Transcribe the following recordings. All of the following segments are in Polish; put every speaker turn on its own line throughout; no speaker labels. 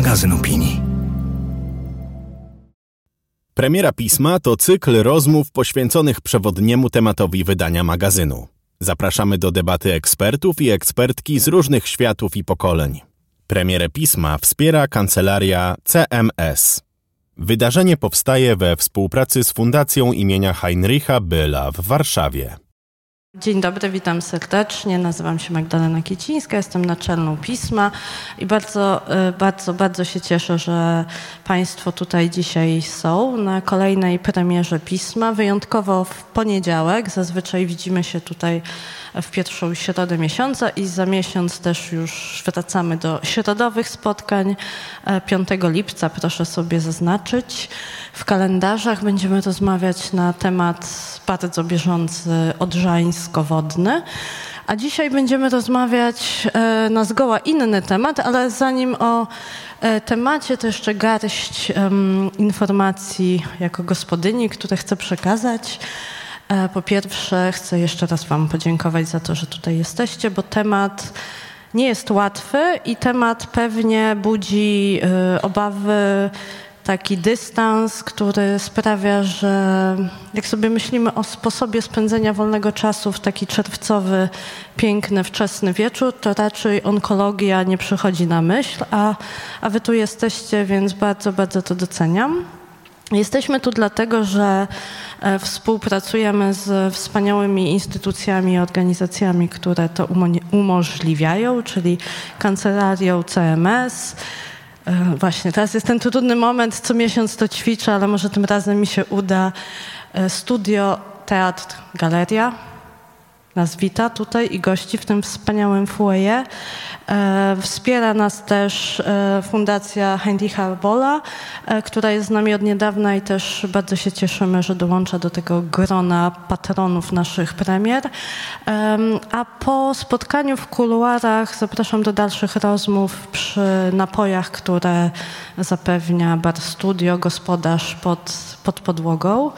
magazyn opinii.
Premiera pisma to cykl rozmów poświęconych przewodniemu tematowi wydania magazynu. Zapraszamy do debaty ekspertów i ekspertki z różnych światów i pokoleń. Premierę pisma wspiera kancelaria CMS. Wydarzenie powstaje we współpracy z Fundacją imienia Heinricha Byla w Warszawie.
Dzień dobry, witam serdecznie. Nazywam się Magdalena Kiecińska, jestem naczelną pisma i bardzo, y, bardzo, bardzo się cieszę, że Państwo tutaj dzisiaj są na kolejnej premierze pisma. Wyjątkowo w poniedziałek, zazwyczaj widzimy się tutaj w pierwszą środę miesiąca i za miesiąc też już wracamy do środowych spotkań. 5 e, lipca proszę sobie zaznaczyć. W kalendarzach będziemy rozmawiać na temat bardzo bieżący odrzańsko-wodny. A dzisiaj będziemy rozmawiać e, na zgoła inny temat, ale zanim o e, temacie to jeszcze garść informacji jako gospodyni, które chcę przekazać. E, po pierwsze, chcę jeszcze raz Wam podziękować za to, że tutaj jesteście, bo temat nie jest łatwy i temat pewnie budzi e, obawy, taki dystans, który sprawia, że jak sobie myślimy o sposobie spędzenia wolnego czasu w taki czerwcowy, piękny, wczesny wieczór, to raczej onkologia nie przychodzi na myśl, a, a Wy tu jesteście, więc bardzo, bardzo to doceniam. Jesteśmy tu dlatego, że e, współpracujemy z wspaniałymi instytucjami i organizacjami, które to umożliwiają, czyli kancelarią CMS. E, właśnie, teraz jest ten trudny moment, co miesiąc to ćwiczę, ale może tym razem mi się uda. E, studio, teatr, galeria nas wita tutaj i gości w tym wspaniałym foyer. E, wspiera nas też e, Fundacja Heinricha Bola, e, która jest z nami od niedawna i też bardzo się cieszymy, że dołącza do tego grona patronów naszych premier. A po spotkaniu w kuluarach zapraszam do dalszych rozmów przy napojach, które zapewnia Bar Studio, gospodarz pod, pod podłogą.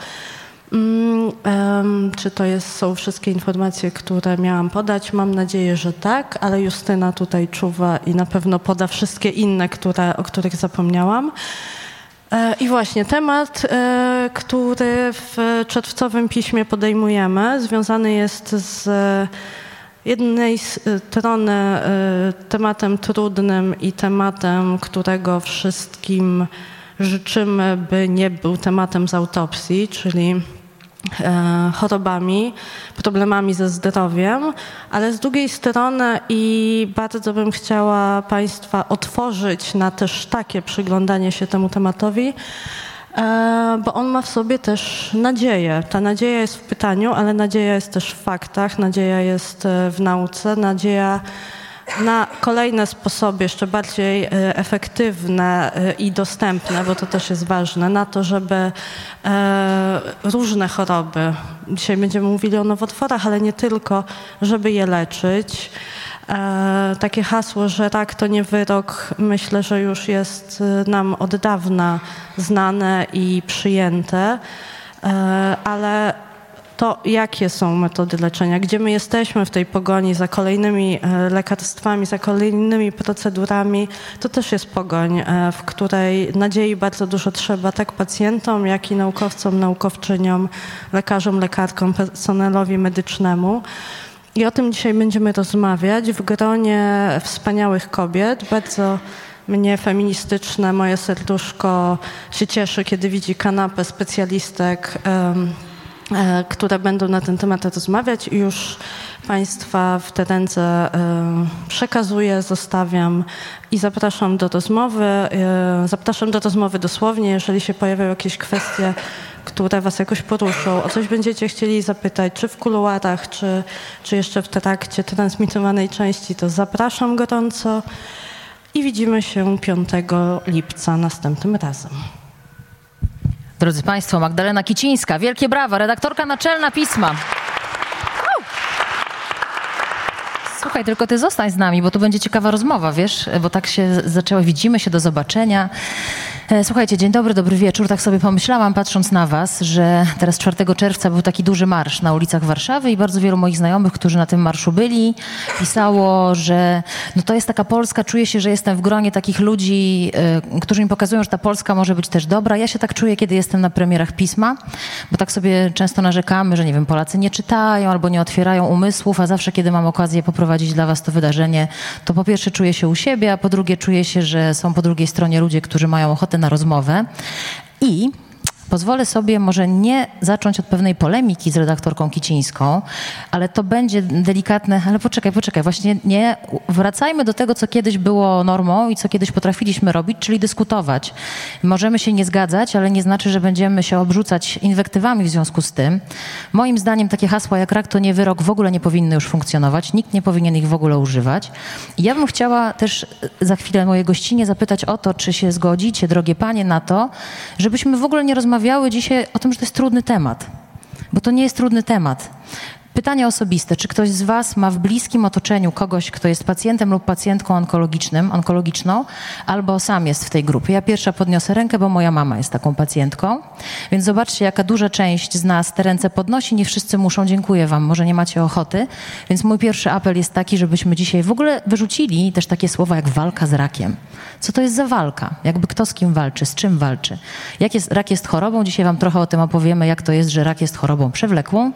Mm, czy to jest, są wszystkie informacje, które miałam podać? Mam nadzieję, że tak, ale Justyna tutaj czuwa i na pewno poda wszystkie inne, które, o których zapomniałam. E, I właśnie temat, e, który w czerwcowym piśmie podejmujemy, związany jest z jednej strony tematem trudnym i tematem, którego wszystkim życzymy, by nie był tematem z autopsji, czyli E, chorobami, problemami ze zdrowiem, ale z drugiej strony i bardzo bym chciała Państwa otworzyć na też takie przyglądanie się temu tematowi, e, bo on ma w sobie też nadzieję. Ta nadzieja jest w pytaniu, ale nadzieja jest też w faktach, nadzieja jest e, w nauce, nadzieja na kolejne sposoby, jeszcze bardziej e, efektywne e, i dostępne, bo to też jest ważne, na to, żeby e, różne choroby, dzisiaj będziemy mówili o nowotworach, ale nie tylko, żeby je leczyć. Takie hasło, że rak to nie wyrok, myślę, że już jest nam od dawna znane i przyjęte, ale to jakie są metody leczenia, gdzie my jesteśmy w tej pogoni za kolejnymi e, lekarstwami, za kolejnymi procedurami, to też jest pogoń, e, w której nadziei bardzo dużo trzeba tak pacjentom, jak i naukowcom, naukowczyniom, lekarzom, lekarkom, personelowi medycznemu. I o tym dzisiaj będziemy rozmawiać w gronie wspaniałych kobiet, bardzo mnie feministyczne, moje serduszko się cieszy, kiedy widzi kanapę specjalistek E, które będą na ten temat rozmawiać już Państwa w te ręce e, przekazuję, zostawiam i zapraszam do rozmowy. E, zapraszam do rozmowy dosłownie, jeżeli się pojawią jakieś kwestie, które Was jakoś poruszą, o coś będziecie chcieli zapytać, czy w kuluarach, czy, czy jeszcze w trakcie transmitowanej części, to zapraszam gorąco i widzimy się 5 lipca następnym razem.
Drodzy Państwo, Magdalena Kicińska, wielkie brawa, redaktorka naczelna pisma. Słuchaj, tylko ty zostań z nami, bo tu będzie ciekawa rozmowa, wiesz, bo tak się zaczęło, widzimy się, do zobaczenia. E, słuchajcie, dzień dobry, dobry wieczór. Tak sobie pomyślałam, patrząc na Was, że teraz 4 czerwca był taki duży marsz na ulicach Warszawy i bardzo wielu moich znajomych, którzy na tym marszu byli, pisało, że no to jest taka Polska, czuję się, że jestem w gronie takich ludzi, y, którzy mi pokazują, że ta Polska może być też dobra. Ja się tak czuję, kiedy jestem na premierach pisma, bo tak sobie często narzekamy, że nie wiem, Polacy nie czytają albo nie otwierają umysłów, a zawsze, kiedy mam okazję poprowadzić dla Was to wydarzenie, to po pierwsze czuję się u siebie, a po drugie czuję się, że są po drugiej stronie ludzie, którzy mają ochotę na rozmowę. I pozwolę sobie może nie zacząć od pewnej polemiki z redaktorką Kicińską, ale to będzie delikatne, ale poczekaj, poczekaj, właśnie nie, wracajmy do tego, co kiedyś było normą i co kiedyś potrafiliśmy robić, czyli dyskutować. Możemy się nie zgadzać, ale nie znaczy, że będziemy się obrzucać inwektywami w związku z tym. Moim zdaniem takie hasła jak rak to nie wyrok w ogóle nie powinny już funkcjonować, nikt nie powinien ich w ogóle używać. Ja bym chciała też za chwilę moje gościnie zapytać o to, czy się zgodzicie, drogie panie, na to, żebyśmy w ogóle nie rozmawiali rozmawiały dzisiaj o tym, że to jest trudny temat, bo to nie jest trudny temat. Pytanie osobiste. Czy ktoś z Was ma w bliskim otoczeniu kogoś, kto jest pacjentem lub pacjentką onkologicznym, onkologiczną, albo sam jest w tej grupie? Ja pierwsza podniosę rękę, bo moja mama jest taką pacjentką. Więc zobaczcie, jaka duża część z nas te ręce podnosi. Nie wszyscy muszą. Dziękuję Wam. Może nie macie ochoty. Więc mój pierwszy apel jest taki, żebyśmy dzisiaj w ogóle wyrzucili też takie słowa jak walka z rakiem. Co to jest za walka? Jakby kto z kim walczy, z czym walczy? Jak jest, rak jest chorobą? Dzisiaj Wam trochę o tym opowiemy, jak to jest, że rak jest chorobą przewlekłą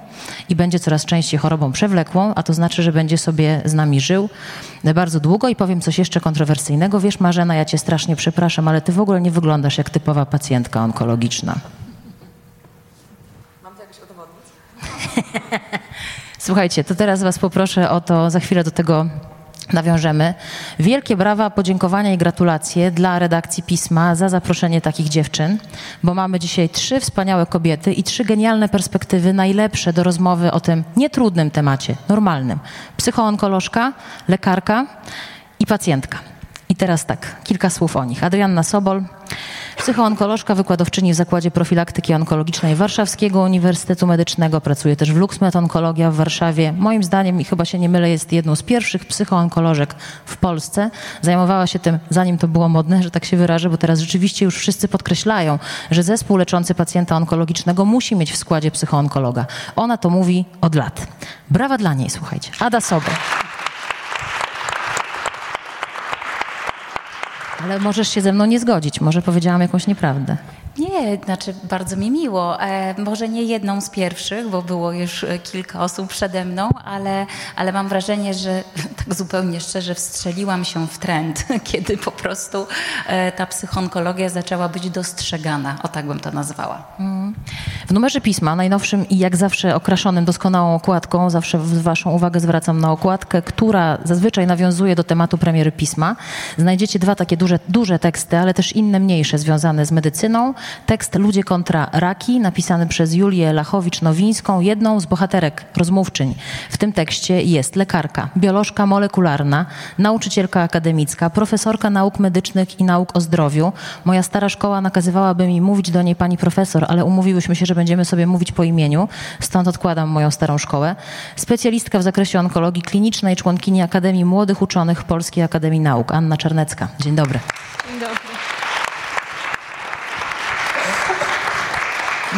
i będzie coraz częściej chorobą przewlekłą, a to znaczy, że będzie sobie z nami żył bardzo długo i powiem coś jeszcze kontrowersyjnego. Wiesz, Marzena, ja cię strasznie przepraszam, ale ty w ogóle nie wyglądasz jak typowa pacjentka onkologiczna. Mam to jakoś udowodnić? Słuchajcie, to teraz was poproszę o to, za chwilę do tego nawiążemy. Wielkie brawa, podziękowania i gratulacje dla redakcji Pisma za zaproszenie takich dziewczyn, bo mamy dzisiaj trzy wspaniałe kobiety i trzy genialne perspektywy, najlepsze do rozmowy o tym nietrudnym temacie, normalnym. Psychoonkolożka, lekarka i pacjentka. Teraz tak, kilka słów o nich. Adrianna Sobol, psychoonkolożka, wykładowczyni w Zakładzie Profilaktyki Onkologicznej Warszawskiego Uniwersytetu Medycznego. Pracuje też w LuxMed Onkologia w Warszawie. Moim zdaniem, i chyba się nie mylę, jest jedną z pierwszych psychoonkolożek w Polsce. Zajmowała się tym, zanim to było modne, że tak się wyrażę, bo teraz rzeczywiście już wszyscy podkreślają, że zespół leczący pacjenta onkologicznego musi mieć w składzie psychoonkologa. Ona to mówi od lat. Brawa dla niej, słuchajcie. Ada Sobol. Ale możesz się ze mną nie zgodzić, może powiedziałam jakąś nieprawdę.
Nie, znaczy bardzo mi miło. E, może nie jedną z pierwszych, bo było już e, kilka osób przede mną, ale, ale mam wrażenie, że tak zupełnie szczerze wstrzeliłam się w trend, kiedy po prostu e, ta psychonkologia zaczęła być dostrzegana. O tak bym to nazwała. Mm.
W numerze pisma, najnowszym i jak zawsze okraszonym doskonałą okładką, zawsze waszą uwagę zwracam na okładkę, która zazwyczaj nawiązuje do tematu premiery pisma. Znajdziecie dwa takie duże, duże teksty, ale też inne mniejsze związane z medycyną Tekst Ludzie kontra raki, napisany przez Julię Lachowicz-Nowińską, jedną z bohaterek rozmówczyń. W tym tekście jest lekarka, biolożka molekularna, nauczycielka akademicka, profesorka nauk medycznych i nauk o zdrowiu. Moja stara szkoła nakazywałaby mi mówić do niej pani profesor, ale umówiłyśmy się, że będziemy sobie mówić po imieniu, stąd odkładam moją starą szkołę. Specjalistka w zakresie onkologii klinicznej, członkini Akademii Młodych Uczonych Polskiej Akademii Nauk, Anna Czarnecka. Dzień dobry. Dzień dobry.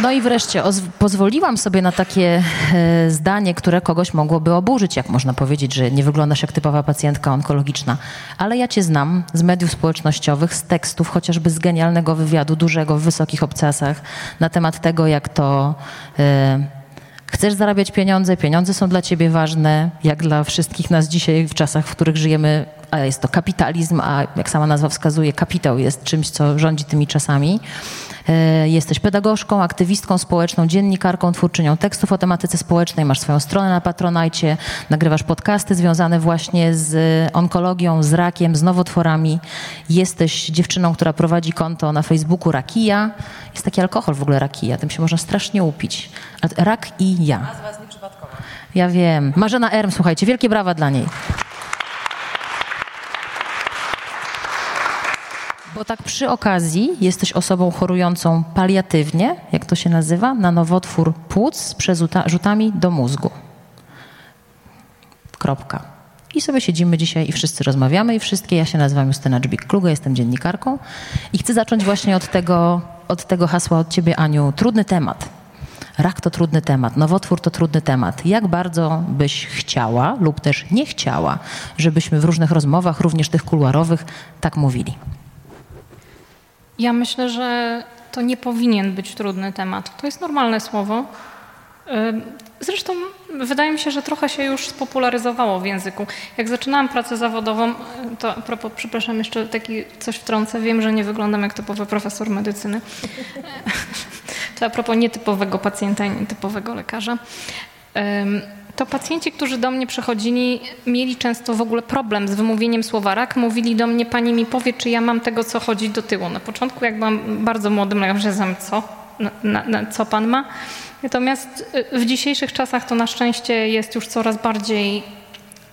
No i wreszcie pozwoliłam sobie na takie e, zdanie, które kogoś mogłoby oburzyć, jak można powiedzieć, że nie wyglądasz jak typowa pacjentka onkologiczna. Ale ja cię znam z mediów społecznościowych, z tekstów, chociażby z genialnego wywiadu, dużego w wysokich obcasach, na temat tego, jak to... E, chcesz zarabiać pieniądze, pieniądze są dla ciebie ważne, jak dla wszystkich nas dzisiaj w czasach, w których żyjemy, a jest to kapitalizm, a jak sama nazwa wskazuje, kapitał jest czymś, co rządzi tymi czasami. E, jesteś pedagogzką, aktywistką społeczną, dziennikarką, twórczynią tekstów o tematyce społecznej, masz swoją stronę na Patronajcie, nagrywasz podcasty związane właśnie z onkologią, z rakiem, z nowotworami. Jesteś dziewczyną, która prowadzi konto na Facebooku Rakija. Jest taki alkohol w ogóle Rakija, tym się można strasznie upić. Rak i ja. Nazwa jest nieprzypadkowa. Ja wiem. Marzena Erm, słuchajcie, wielkie brawa dla niej. Bo tak przy okazji jesteś osobą chorującą paliatywnie, jak to się nazywa, na nowotwór płuc z przerzutami do mózgu. Kropka. I sobie siedzimy dzisiaj i wszyscy rozmawiamy i wszystkie. Ja się nazywam Justyna Dżbik-Kluga, jestem dziennikarką i chcę zacząć właśnie od tego, od tego hasła od ciebie, Aniu. Trudny temat. Rak to trudny temat, nowotwór to trudny temat. Jak bardzo byś chciała lub też nie chciała, żebyśmy w różnych rozmowach, również tych kuluarowych, tak mówili?
Ja myślę, że to nie powinien być trudny temat. To jest normalne słowo. Zresztą wydaje mi się, że trochę się już spopularyzowało w języku. Jak zaczynałam pracę zawodową, to a propos, przepraszam, jeszcze taki coś wtrącę. Wiem, że nie wyglądam jak typowy profesor medycyny. To a propos nietypowego pacjenta i nietypowego lekarza. To pacjenci, którzy do mnie przychodzili, mieli często w ogóle problem z wymówieniem słowa rak. Mówili do mnie, pani mi powie, czy ja mam tego, co chodzi do tyłu. Na początku, jak byłam bardzo młodym lekarzem, co? Na, na, co pan ma? Natomiast y, w dzisiejszych czasach to na szczęście jest już coraz bardziej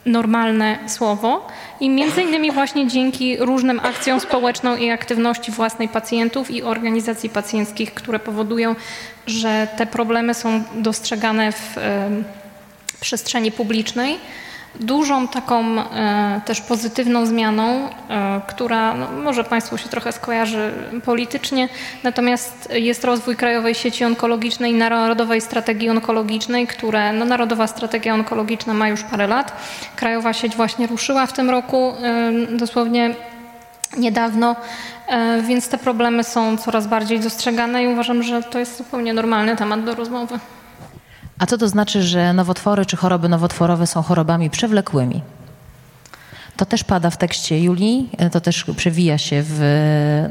normalne słowo i między innymi właśnie dzięki różnym akcjom społeczną i aktywności własnej pacjentów i organizacji pacjenckich, które powodują, że te problemy są dostrzegane w przestrzeni publicznej Dużą taką e, też pozytywną zmianą, e, która no, może Państwu się trochę skojarzy politycznie, natomiast jest rozwój Krajowej Sieci Onkologicznej i Narodowej Strategii Onkologicznej, które no, Narodowa Strategia Onkologiczna ma już parę lat. Krajowa sieć właśnie ruszyła w tym roku, e, dosłownie niedawno, więc te problemy są coraz bardziej dostrzegane i uważam, że to jest zupełnie normalny temat do rozmowy.
A co to znaczy, że nowotwory czy choroby nowotworowe są chorobami przewlekłymi? To też pada w tekście Julii, to też przewija się w,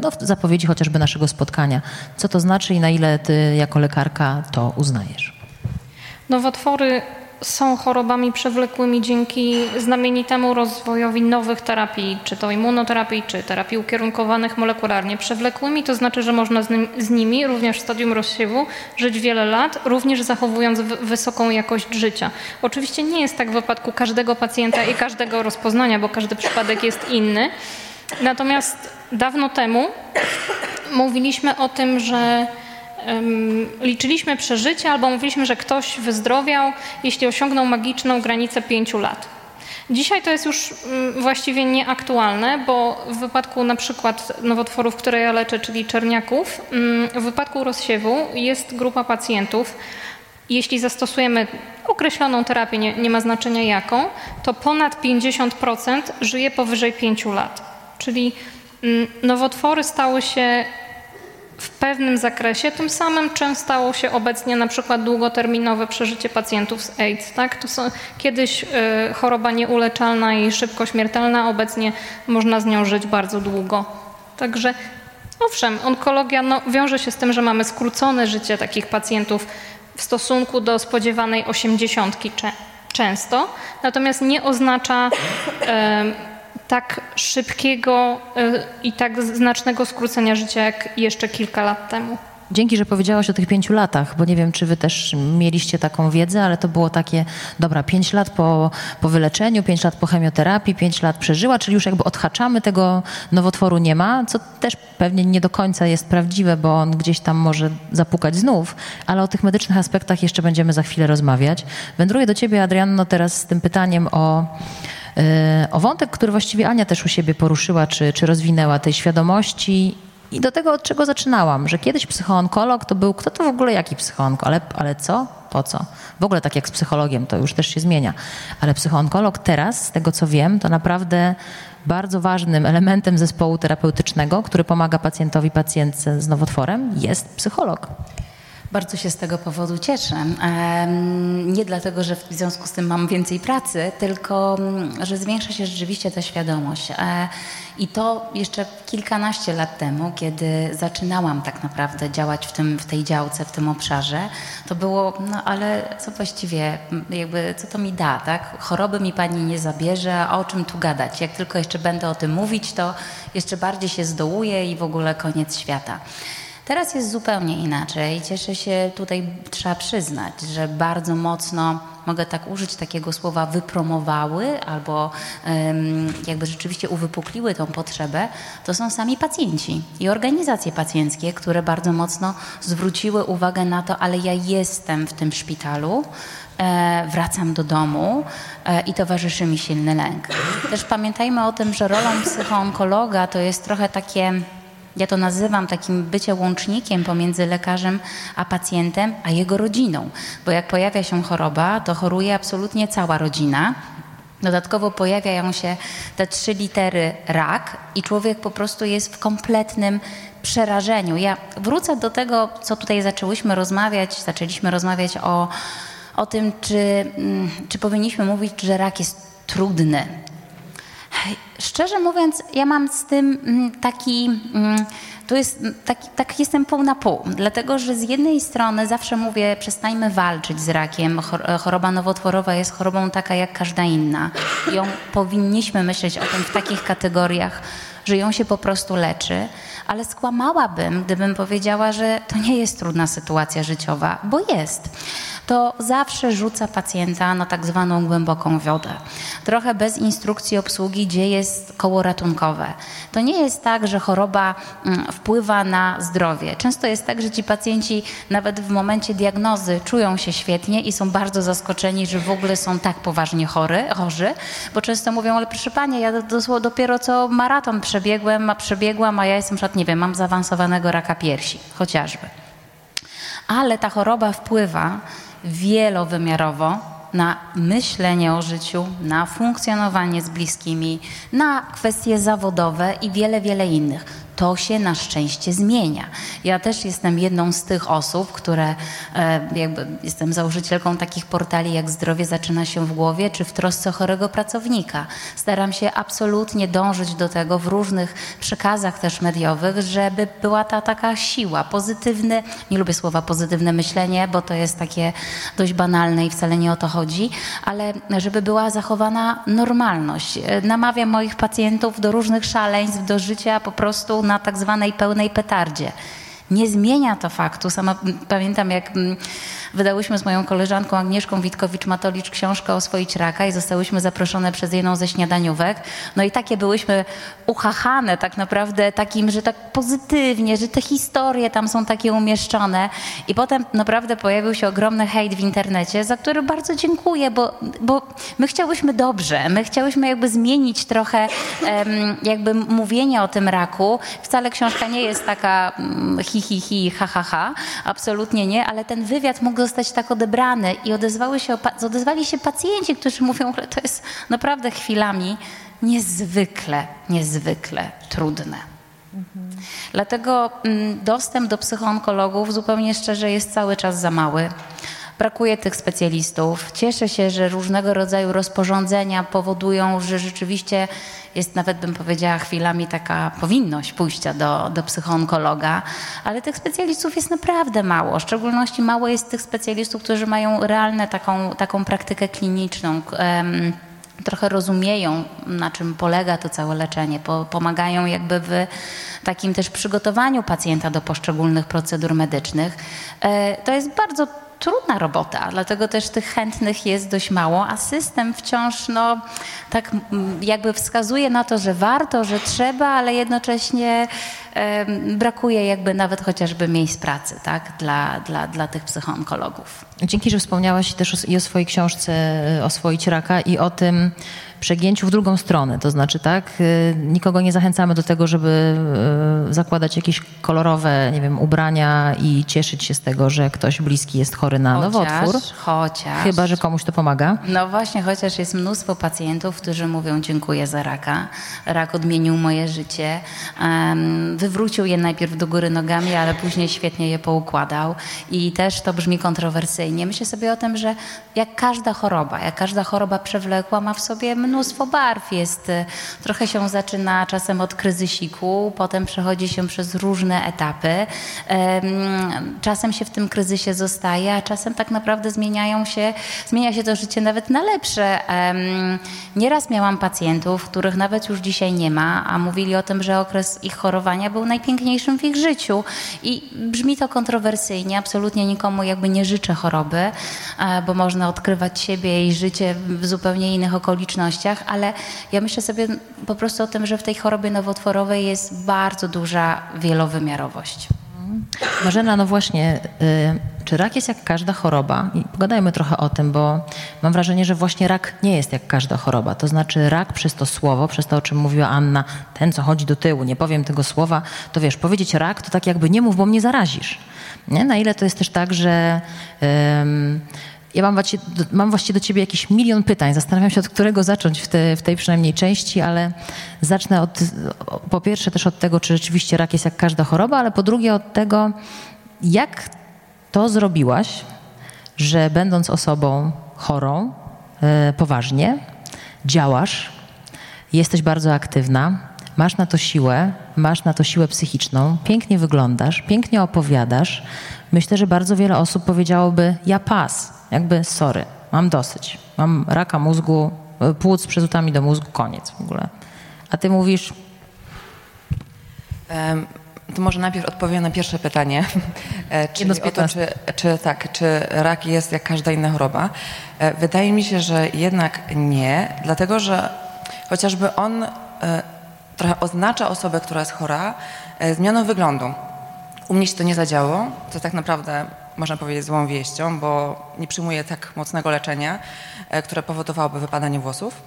no, w zapowiedzi chociażby naszego spotkania. Co to znaczy i na ile ty jako lekarka to uznajesz?
Nowotwory są chorobami przewlekłymi dzięki znamienitemu rozwojowi nowych terapii, czy to immunoterapii, czy terapii ukierunkowanych molekularnie. Przewlekłymi to znaczy, że można z, z nimi również w stadium rozsiewu żyć wiele lat, również zachowując wysoką jakość życia. Oczywiście nie jest tak w wypadku każdego pacjenta i każdego rozpoznania, bo każdy przypadek jest inny. Natomiast dawno temu mówiliśmy o tym, że liczyliśmy przeżycie albo mówiliśmy, że ktoś wyzdrowiał, jeśli osiągnął magiczną granicę pięciu lat. Dzisiaj to jest już mm, właściwie nieaktualne, bo w wypadku na przykład nowotworów, które ja leczę, czyli czerniaków, mm, w wypadku rozsiewu jest grupa pacjentów, jeśli zastosujemy określoną terapię, nie, nie ma znaczenia jaką, to ponad 50% żyje powyżej 5 lat. Czyli mm, nowotwory stały się w pewnym zakresie, tym samym czym stało się obecnie na przykład długoterminowe przeżycie pacjentów z AIDS. Tak? To są kiedyś y, choroba nieuleczalna i szybko śmiertelna, obecnie można z nią żyć bardzo długo. Także owszem, onkologia no, wiąże się z tym, że mamy skrócone życie takich pacjentów w stosunku do spodziewanej osiemdziesiątki często, natomiast nie oznacza y, tak szybkiego y, i tak znacznego skrócenia życia jak jeszcze kilka lat temu.
Dzięki, że powiedziałaś o tych pięciu latach, bo nie wiem, czy wy też mieliście taką wiedzę, ale to było takie, dobra, pięć lat po, po wyleczeniu, pięć lat po chemioterapii, pięć lat przeżyła, czyli już jakby odhaczamy, tego nowotworu nie ma, co też pewnie nie do końca jest prawdziwe, bo on gdzieś tam może zapukać znów, ale o tych medycznych aspektach jeszcze będziemy za chwilę rozmawiać. Wędruję do ciebie, Adrianno, teraz z tym pytaniem o E, o wątek, który właściwie Ania też u siebie poruszyła, czy, czy rozwinęła tej świadomości i do tego, od czego zaczynałam, że kiedyś psychoonkolog to był, kto to w ogóle jaki psychoonkolog, ale, ale co? Po co? W ogóle tak jak z psychologiem, to już też się zmienia. Ale psychoonkolog teraz, z tego co wiem, to naprawdę bardzo ważnym elementem zespołu terapeutycznego, który pomaga pacjentowi, pacjentce z nowotworem, jest psycholog.
Bardzo się z tego powodu cieszę. Nie dlatego, że w związku z tym mam więcej pracy, tylko mm, że zwiększa się rzeczywiście ta świadomość. I to jeszcze kilkanaście lat temu, kiedy zaczynałam tak naprawdę działać w, tym, w tej działce, w tym obszarze, to było, no ale co właściwie, jakby, co to mi da, tak? Choroby mi pani nie zabierze, a o czym tu gadać? Jak tylko jeszcze będę o tym mówić, to jeszcze bardziej się zdołuję i w ogóle koniec świata. Teraz jest zupełnie inaczej. Cieszę się, tutaj trzeba przyznać, że bardzo mocno, mogę tak użyć takiego słowa, wypromowały albo um, jakby rzeczywiście uwypukliły tą potrzebę, to są sami pacjenci i organizacje pacjenckie, które bardzo mocno zwróciły uwagę na to, ale ja jestem w tym szpitalu, e, wracam do domu e, i towarzyszy mi silny lęk. Też pamiętajmy o tym, że rolą psychoonkologa to jest trochę takie ja to nazywam takim bycie łącznikiem pomiędzy lekarzem a pacjentem, a jego rodziną. Bo jak pojawia się choroba, to choruje absolutnie cała rodzina. Dodatkowo pojawiają się te trzy litery rak i człowiek po prostu jest w kompletnym przerażeniu. Ja wrócę do tego, co tutaj zaczęłyśmy rozmawiać, zaczęliśmy rozmawiać o, o tym, czy, mm, czy powinniśmy mówić, że rak jest trudny. Szczerze mówiąc, ja mam z tym mm, taki, mm, to jest taki, tak jestem pół na pół, dlatego że z jednej strony zawsze mówię, przestańmy walczyć z rakiem. Choroba nowotworowa jest chorobą taka jak każda inna. Ją powinniśmy myśleć o tym w takich kategoriach, że ją się po prostu leczy, ale skłamałabym, gdybym powiedziała, że to nie jest trudna sytuacja życiowa, bo jest to zawsze rzuca pacjenta na tak zwaną głęboką wodę. Trochę bez instrukcji obsługi, gdzie jest koło ratunkowe. To nie jest tak, że choroba mm, wpływa na zdrowie. Często jest tak, że ci pacjenci nawet w momencie diagnozy czują się świetnie i są bardzo zaskoczeni, że w ogóle są tak poważnie chory, chorzy, bo często mówią, ale proszę Pani, ja dopiero co maraton przebiegłem, a przebiegłam, a ja jestem, przykład, nie wiem, mam zaawansowanego raka piersi, chociażby. Ale ta choroba wpływa wielowymiarowo na myślenie o życiu, na funkcjonowanie z bliskimi, na kwestie zawodowe i wiele, wiele innych to się na szczęście zmienia. Ja też jestem jedną z tych osób, które e, jakby jestem założycielką takich portali jak Zdrowie zaczyna się w głowie, czy w trosce chorego pracownika. Staram się absolutnie dążyć do tego w różnych przekazach też mediowych, żeby była ta taka siła, pozytywny, nie lubię słowa pozytywne myślenie, bo to jest takie dość banalne i wcale nie o to chodzi, ale żeby była zachowana normalność. E, namawiam moich pacjentów do różnych szaleństw, do życia po prostu na tak zwanej pełnej petardzie. Nie zmienia to faktu. Sama pamiętam, jak wydałyśmy z moją koleżanką Agnieszką Witkowicz-Matolicz książkę o swoich raka i zostałyśmy zaproszone przez jedną ze śniadaniówek. No i takie byłyśmy uchachane tak naprawdę takim, że tak pozytywnie, że te historie tam są takie umieszczone. I potem naprawdę pojawił się ogromny hejt w internecie, za który bardzo dziękuję, bo, bo my chciałyśmy dobrze, my chciałyśmy jakby zmienić trochę jakby mówienie o tym raku. Wcale książka nie jest taka um, hi, hi, hi, ha, ha, ha. Absolutnie nie, ale ten wywiad mógł zostać tak odebrany i odezwały się, odezwali się pacjenci, którzy mówią, że to jest naprawdę chwilami niezwykle, niezwykle trudne. Dlatego mm, dostęp do psychoonkologów zupełnie szczerze jest cały czas za mały. Brakuje tych specjalistów. Cieszę się, że różnego rodzaju rozporządzenia powodują, że rzeczywiście jest nawet, bym powiedziała, chwilami taka powinność pójścia do, do psychoonkologa, ale tych specjalistów jest naprawdę mało. W szczególności mało jest tych specjalistów, którzy mają realną taką, taką praktykę kliniczną. Um, trochę rozumieją, na czym polega to całe leczenie, pomagają jakby w takim też przygotowaniu pacjenta do poszczególnych procedur medycznych. E, to jest bardzo trudna robota, dlatego też tych chętnych jest dość mało, a system wciąż no, tak jakby wskazuje na to, że warto, że trzeba, ale jednocześnie e, brakuje jakby nawet chociażby miejsc pracy tak, dla, dla, dla tych psychoonkologów.
Dzięki, że wspomniałaś też i o swojej książce Oswoić raka i o tym, przegięciu w drugą stronę. To znaczy, tak, y, nikogo nie zachęcamy do tego, żeby y, zakładać jakieś kolorowe, nie wiem, ubrania i cieszyć się z tego, że ktoś bliski jest chory na chociaż, nowotwór.
Chociaż.
Chyba, że komuś to pomaga.
No właśnie, chociaż jest mnóstwo pacjentów, którzy mówią dziękuję za raka. Rak odmienił moje życie. Wywrócił je najpierw do góry nogami, ale później świetnie je poukładał. I też to brzmi kontrowersyjnie. Myślę sobie o tym, że jak każda choroba, jak każda choroba przewlekła ma w sobie mnóstwo barw. Jest, trochę się zaczyna czasem od kryzysiku, potem przechodzi się przez różne etapy. Czasem się w tym kryzysie zostaje, a czasem tak naprawdę zmieniają się, zmienia się to życie nawet na lepsze. Nieraz miałam pacjentów, których nawet już dzisiaj nie ma, a mówili o tym, że okres ich chorowania był najpiękniejszym w ich życiu. I brzmi to kontrowersyjnie, absolutnie nikomu jakby nie życzę choroby, e, bo można odkrywać siebie i życie w zupełnie innych okolicznościach ale ja myślę sobie po prostu o tym, że w tej chorobie nowotworowej jest bardzo duża wielowymiarowość.
Marzena, no właśnie, y, czy rak jest jak każda choroba? I pogadajmy trochę o tym, bo mam wrażenie, że właśnie rak nie jest jak każda choroba. To znaczy rak przez to słowo, przez to, o czym mówiła Anna, ten, co chodzi do tyłu, nie powiem tego słowa, to wiesz, powiedzieć rak, to tak jakby nie mów, bo mnie zarazisz. Nie? Na ile to jest też tak, że... ja mam mam właściwie do ciebie jakiś milion pytań. Zastanawiam się, od którego zacząć w, te, w tej przynajmniej części, ale zacznę od, po pierwsze też od tego, czy rzeczywiście rak jest jak każda choroba, ale po drugie od tego, jak to zrobiłaś, że będąc osobą chorą, e, poważnie, działasz, jesteś bardzo aktywna, masz na to siłę, masz na to siłę psychiczną, pięknie wyglądasz, pięknie opowiadasz. Myślę, że bardzo wiele osób powiedziałoby: Ja pas, jakby sorry, mam dosyć. Mam raka mózgu, e, płuc przerzutami do mózgu, koniec w ogóle. A ty mówisz,
Em, To może najpierw odpowiem na pierwsze pytanie. E, Czyli
z
o to,
15.
czy, czy tak, czy rak jest jak każda inna choroba. E, Wydaje mi się, że jednak nie, dlatego że chociażby on trochę oznacza osobę, która jest chora, e, zmianą wyglądu. U mnie się to nie zadziało, to tak naprawdę można powiedzieć złą wieścią, bo nie przyjmuję tak mocnego leczenia, e, które powodowałoby wypadanie włosów.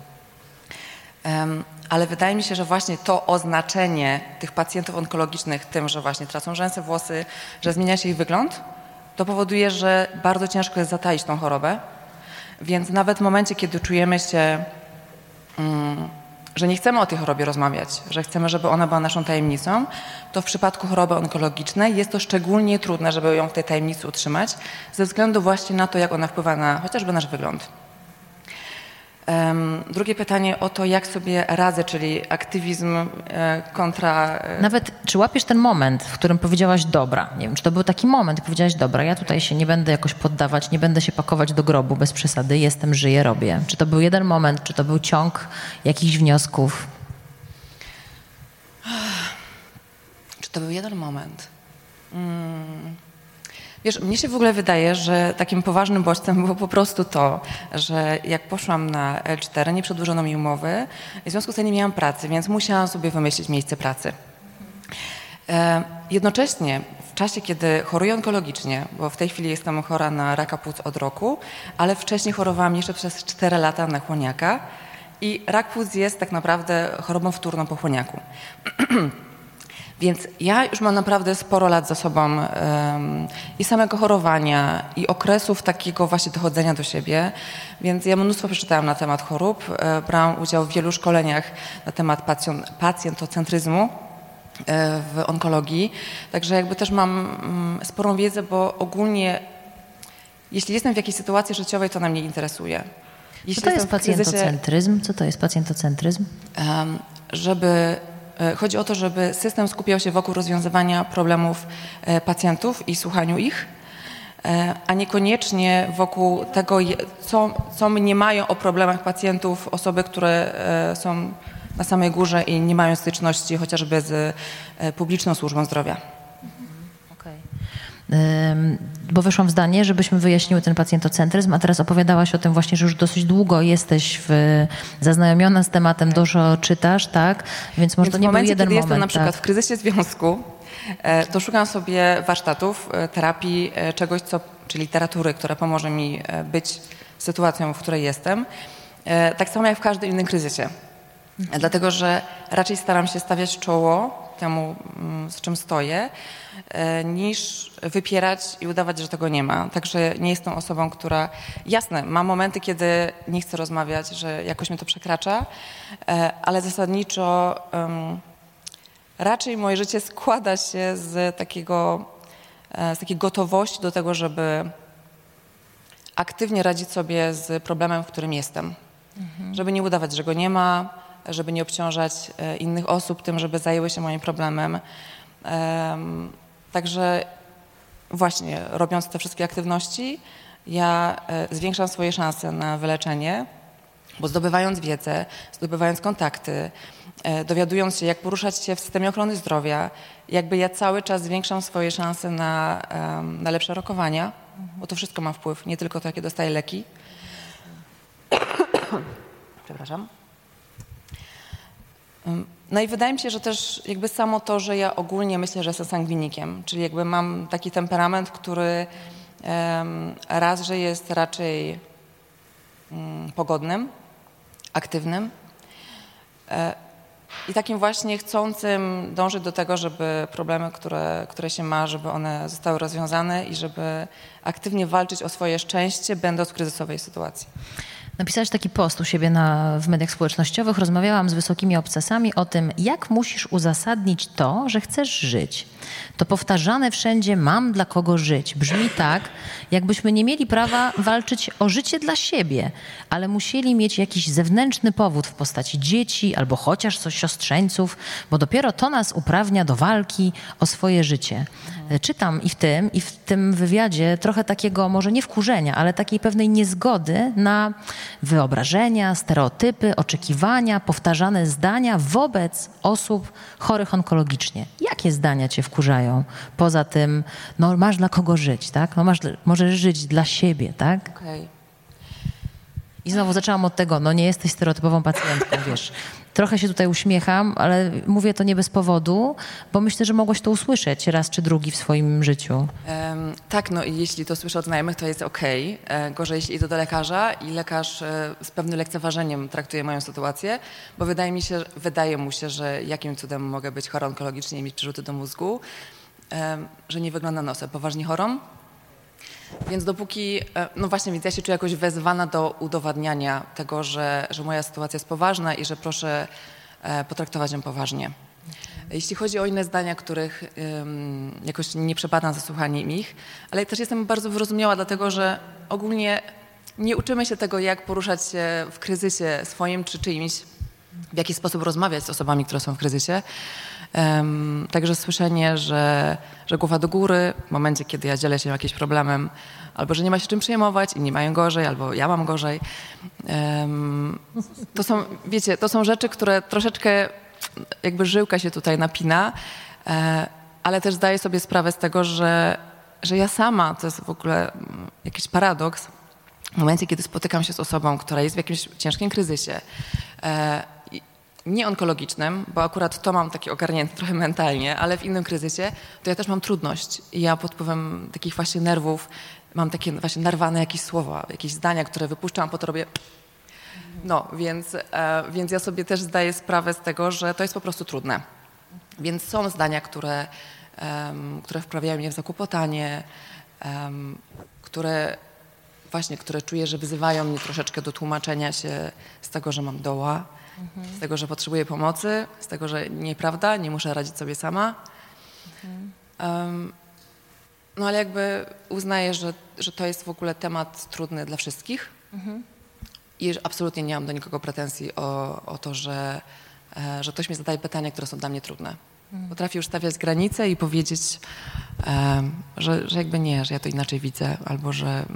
Ale wydaje mi się, że właśnie to oznaczenie tych pacjentów onkologicznych tym, że właśnie tracą rzęsy, włosy, że zmienia się ich wygląd, to powoduje, że bardzo ciężko jest zataić tą chorobę. Więc nawet w momencie, kiedy czujemy się, mm, że nie chcemy o tej chorobie rozmawiać, że chcemy, żeby ona była naszą tajemnicą, to w przypadku choroby onkologicznej jest to szczególnie trudne, żeby ją w tej tajemnicy utrzymać, ze względu właśnie na to, jak ona wpływa na chociażby nasz wygląd. Drugie pytanie o to, jak sobie radzę, czyli aktywizm e, kontra. e,
Nawet czy łapiesz ten moment, w którym powiedziałaś dobra? Nie wiem, czy to był taki moment, powiedziałaś dobra, ja tutaj się nie będę jakoś poddawać, nie będę się pakować do grobu bez przesady, jestem, żyję, robię. Czy to był jeden moment, czy to był ciąg jakichś wniosków?
Czy to był jeden moment? Mm. Wiesz, mnie się w ogóle wydaje, że takim poważnym bodźcem było po prostu to, że jak poszłam na L4, nie przedłużono mi umowy w związku z tym nie miałam pracy, więc musiałam sobie wymyślić miejsce pracy. E, Jednocześnie w czasie, kiedy choruję onkologicznie, bo w tej chwili jestem chora na raka płuc od roku, ale wcześniej chorowałam jeszcze przez 4 lata na chłoniaka i rak płuc jest tak naprawdę chorobą wtórną po chłoniaku. Więc ja już mam naprawdę sporo lat za sobą em, i samego chorowania, i okresów takiego właśnie dochodzenia do siebie, więc ja mnóstwo przeczytałam na temat chorób, e, brałam udział w wielu szkoleniach na temat pacjon- pacjentocentryzmu e, w onkologii, także jakby też mam mm, sporą wiedzę, bo ogólnie jeśli jestem w jakiejś sytuacji życiowej, to ona mnie interesuje.
Co
Jeśli
to jest
kryzysie-
pacjentocentryzm? Co to jest pacjentocentryzm?
Em, żeby chodzi o to, żeby system skupiał się wokół rozwiązywania problemów e, pacjentów i słuchaniu ich, e, a niekoniecznie wokół tego, co, co mniemają o problemach pacjentów osoby, które e, są na samej górze i nie mają styczności chociażby z e, publiczną służbą zdrowia.
Bo wyszłam w zdanie, żebyśmy wyjaśniły ten pacjentocentryzm, a teraz opowiadałaś o tym właśnie, że już dosyć długo jesteś w, zaznajomiona z tematem, dużo czytasz, tak? Więc może
Więc
to nie był
momencie,
jeden
kiedy
moment.
jestem na przykład
tak?
w kryzysie związku, e, to szukam sobie warsztatów, e, terapii, e, czegoś, co, czy literatury, która pomoże mi być sytuacją, w której jestem. Tak samo jak w każdym innym kryzysie. E, Dlatego, że raczej staram się stawiać czoło temu, mm, z czym stoję, e, niż wypierać i udawać, że tego nie ma. Także nie jestem osobą, która... Jasne, mam momenty, kiedy nie chcę rozmawiać, że jakoś mnie to przekracza, e, ale zasadniczo raczej moje życie składa się z takiego, e, z takiej gotowości do tego, żeby aktywnie radzić sobie z problemem, w którym jestem. Żeby nie udawać, że go nie ma, żeby nie obciążać e, innych osób tym, żeby zajęły się moim problemem. Em, Także właśnie robiąc te wszystkie aktywności, ja e, zwiększam swoje szanse na wyleczenie, bo zdobywając wiedzę, zdobywając kontakty, e, dowiadując się, jak poruszać się w systemie ochrony zdrowia, jakby ja cały czas zwiększam swoje szanse na, na lepsze rokowania, bo to wszystko ma wpływ, nie tylko to, jakie dostaję leki. Przepraszam. No i wydaje mi się, że też jakby samo to, że ja ogólnie myślę, że jestem sangwinikiem, czyli jakby mam taki temperament, który raz, że jest raczej mm, pogodnym, aktywnym e, i takim właśnie chcącym dążyć do tego, żeby problemy, które, które się ma, żeby one zostały rozwiązane i żeby aktywnie walczyć o swoje szczęście, będąc w kryzysowej sytuacji.
Napisałeś taki post u siebie na, w mediach społecznościowych. Rozmawiałam z wysokimi obcasami o tym, jak musisz uzasadnić to, że chcesz żyć. To powtarzane wszędzie mam dla kogo żyć. Brzmi tak, jakbyśmy nie mieli prawa walczyć o życie dla siebie, ale musieli mieć jakiś zewnętrzny powód w postaci dzieci albo chociaż coś siostrzeńców, bo dopiero to nas uprawnia do walki o swoje życie. Czytam i w tym, i w tym wywiadzie trochę takiego, może nie wkurzenia, ale takiej pewnej niezgody na wyobrażenia, stereotypy, oczekiwania, powtarzane zdania wobec osób chorych onkologicznie. Jakie zdania cię wkurzają? Poza tym, no masz dla kogo żyć, tak? No masz, możesz żyć dla siebie, tak?
Okej.
I znowu zaczęłam od tego, no nie jesteś stereotypową pacjentką, wiesz. Trochę się tutaj uśmiecham, ale mówię to nie bez powodu, bo myślę, że mogłaś to usłyszeć raz czy drugi w swoim życiu.
Em, tak, no i jeśli to słyszę od znajomych, to jest okej. E, Gorzej, jeśli idę do lekarza i lekarz e, z pewnym lekceważeniem traktuje moją sytuację, bo wydaje mi się, wydaje mu się, że jakim cudem mogę być chora onkologicznie i mieć przerzuty do mózgu, że nie wygląda na osobę poważnie chorą. Więc dopóki, e, no właśnie, więc ja się czuję jakoś wezwana do udowadniania tego, że, że moja sytuacja jest poważna i że proszę e, potraktować ją poważnie. Jeśli chodzi o inne zdania, których ym, jakoś nie przepadam za słuchaniem ich, ale też jestem bardzo wyrozumiała, dlatego że ogólnie nie uczymy się tego, jak poruszać się w kryzysie swoim czy czyimś, w jaki sposób rozmawiać z osobami, które są w kryzysie. Em, także słyszenie, że, że głowa do góry w momencie, kiedy ja dzielę się jakimś problemem, albo że nie ma się czym przejmować, inni mają gorzej, albo ja mam gorzej. em, to są, wiecie, to są rzeczy, które troszeczkę jakby żyłka się tutaj napina, e, ale też zdaję sobie sprawę z tego, że, że ja sama, to jest w ogóle mm, jakiś paradoks, w momencie, kiedy spotykam się z osobą, która jest w jakimś ciężkim kryzysie, e, nie onkologicznym, bo akurat to mam taki ogarnięty trochę mentalnie, ale w innym kryzysie, to ja też mam trudność. I ja pod wpływem takich właśnie nerwów mam takie właśnie narwane jakieś słowa, jakieś zdania, które wypuszczam, po to robię no, więc, e, więc ja sobie też zdaję sprawę z tego, że to jest po prostu trudne. Więc są zdania, które, które wprawiają mnie w zakłopotanie, które właśnie, które czuję, że wyzywają mnie troszeczkę do tłumaczenia się z tego, że mam doła, z tego, że potrzebuję pomocy, z tego, że nieprawda, nie muszę radzić sobie sama. Em, no ale jakby uznaję, że, że to jest w ogóle temat trudny dla wszystkich. I że absolutnie nie mam do nikogo pretensji o, o to, że, e, że ktoś mi zadaje pytania, które są dla mnie trudne. Potrafię już stawiać granice i powiedzieć, e, że, że jakby nie, że ja to inaczej widzę, albo że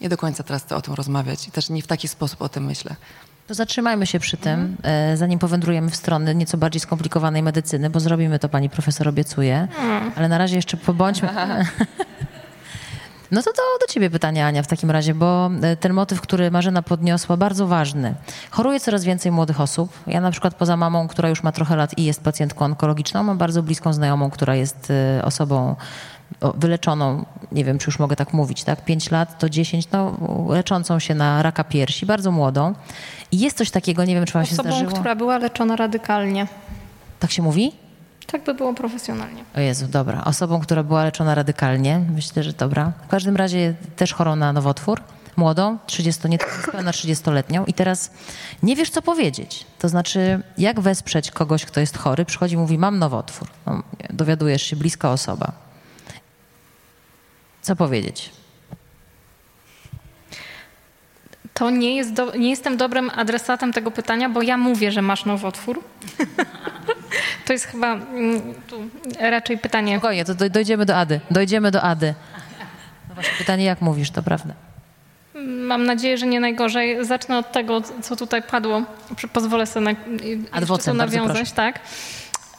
nie do końca teraz chcę o tym rozmawiać i też nie w taki sposób o tym myślę.
To zatrzymajmy się przy tym, e, zanim powędrujemy w stronę nieco bardziej skomplikowanej medycyny, bo zrobimy to, pani profesor obiecuje. Ale na razie jeszcze pobądźmy. No to do, do ciebie pytanie, Ania, w takim razie, bo e, ten motyw, który Marzena podniosła, bardzo ważny. Choruje coraz więcej młodych osób. Ja na przykład poza mamą, która już ma trochę lat i jest pacjentką onkologiczną, mam bardzo bliską znajomą, która jest e, osobą wyleczoną, nie wiem, czy już mogę tak mówić, tak? 5 lat to 10, no leczącą się na raka piersi, bardzo młodą. I jest coś takiego, nie wiem, czy wam się
Osobą,
zdarzyło.
która była leczona radykalnie.
Tak się mówi?
Tak by było profesjonalnie.
O Jezu, dobra. Osobą, która była leczona radykalnie, myślę, że dobra. W każdym razie też chorą na nowotwór, młodą, 30, nie pełna 30-letnią i teraz nie wiesz, co powiedzieć. To znaczy, jak wesprzeć kogoś, kto jest chory, przychodzi i mówi, mam nowotwór. No, dowiadujesz się, bliska osoba. Co powiedzieć?
To nie, jest do, nie jestem dobrym adresatem tego pytania, bo ja mówię, że masz nowotwór. to jest chyba mm, raczej pytanie.
Spokojnie, to doj- dojdziemy do Ady. Dojdziemy do Ady. No właśnie, pytanie, jak mówisz, to prawda.
Mam nadzieję, że nie najgorzej. Zacznę od tego, co tutaj padło. Pozwolę sobie na,
Adwocem,
nawiązać. Tak.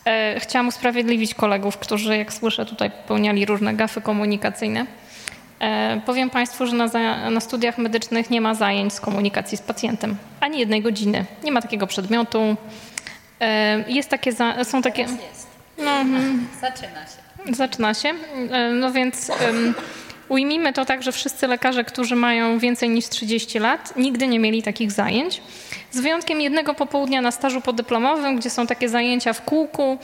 E, chciałam usprawiedliwić kolegów, którzy, jak słyszę, tutaj popełniali różne gafy komunikacyjne. E, powiem Państwu, że na, na studiach medycznych nie ma zajęć z komunikacji z pacjentem. Ani jednej godziny. Nie ma takiego przedmiotu. E, jest takie, za, są takie... No, mhm.
Zaczyna się.
Zaczyna się. E, No więc ujmijmy to tak, że wszyscy lekarze, którzy mają więcej niż 30 lat, nigdy nie mieli takich zajęć. Z wyjątkiem jednego popołudnia na stażu podyplomowym, gdzie są takie zajęcia w kółku.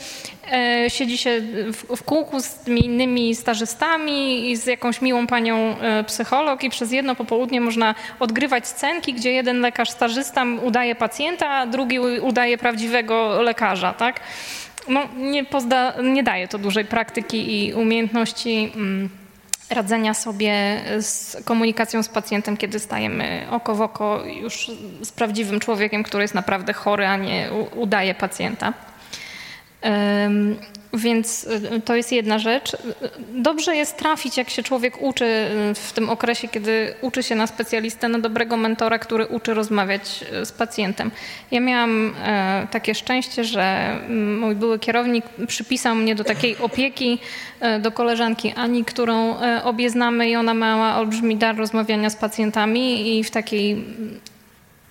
E, siedzi się w, w kółku z tymi innymi stażystami i z jakąś miłą panią e, psycholog i przez jedno popołudnie można odgrywać scenki, gdzie jeden lekarz stażysta udaje pacjenta, a drugi udaje prawdziwego lekarza, tak? no, nie, pozda, nie daje to dużej praktyki i umiejętności mm, radzenia sobie z komunikacją z pacjentem, kiedy stajemy oko w oko już z prawdziwym człowiekiem, który jest naprawdę chory, a nie udaje pacjenta. Więc y, to jest jedna rzecz. Dobrze jest trafić, jak się człowiek uczy y, w tym okresie, kiedy uczy się na specjalistę, na dobrego mentora, który uczy rozmawiać y, z pacjentem. Ja miałam takie szczęście, że mm, mój były kierownik przypisał mnie do takiej opieki, do koleżanki Ani, którą obie znamy i ona miała olbrzymi dar rozmawiania z pacjentami i w takiej mm,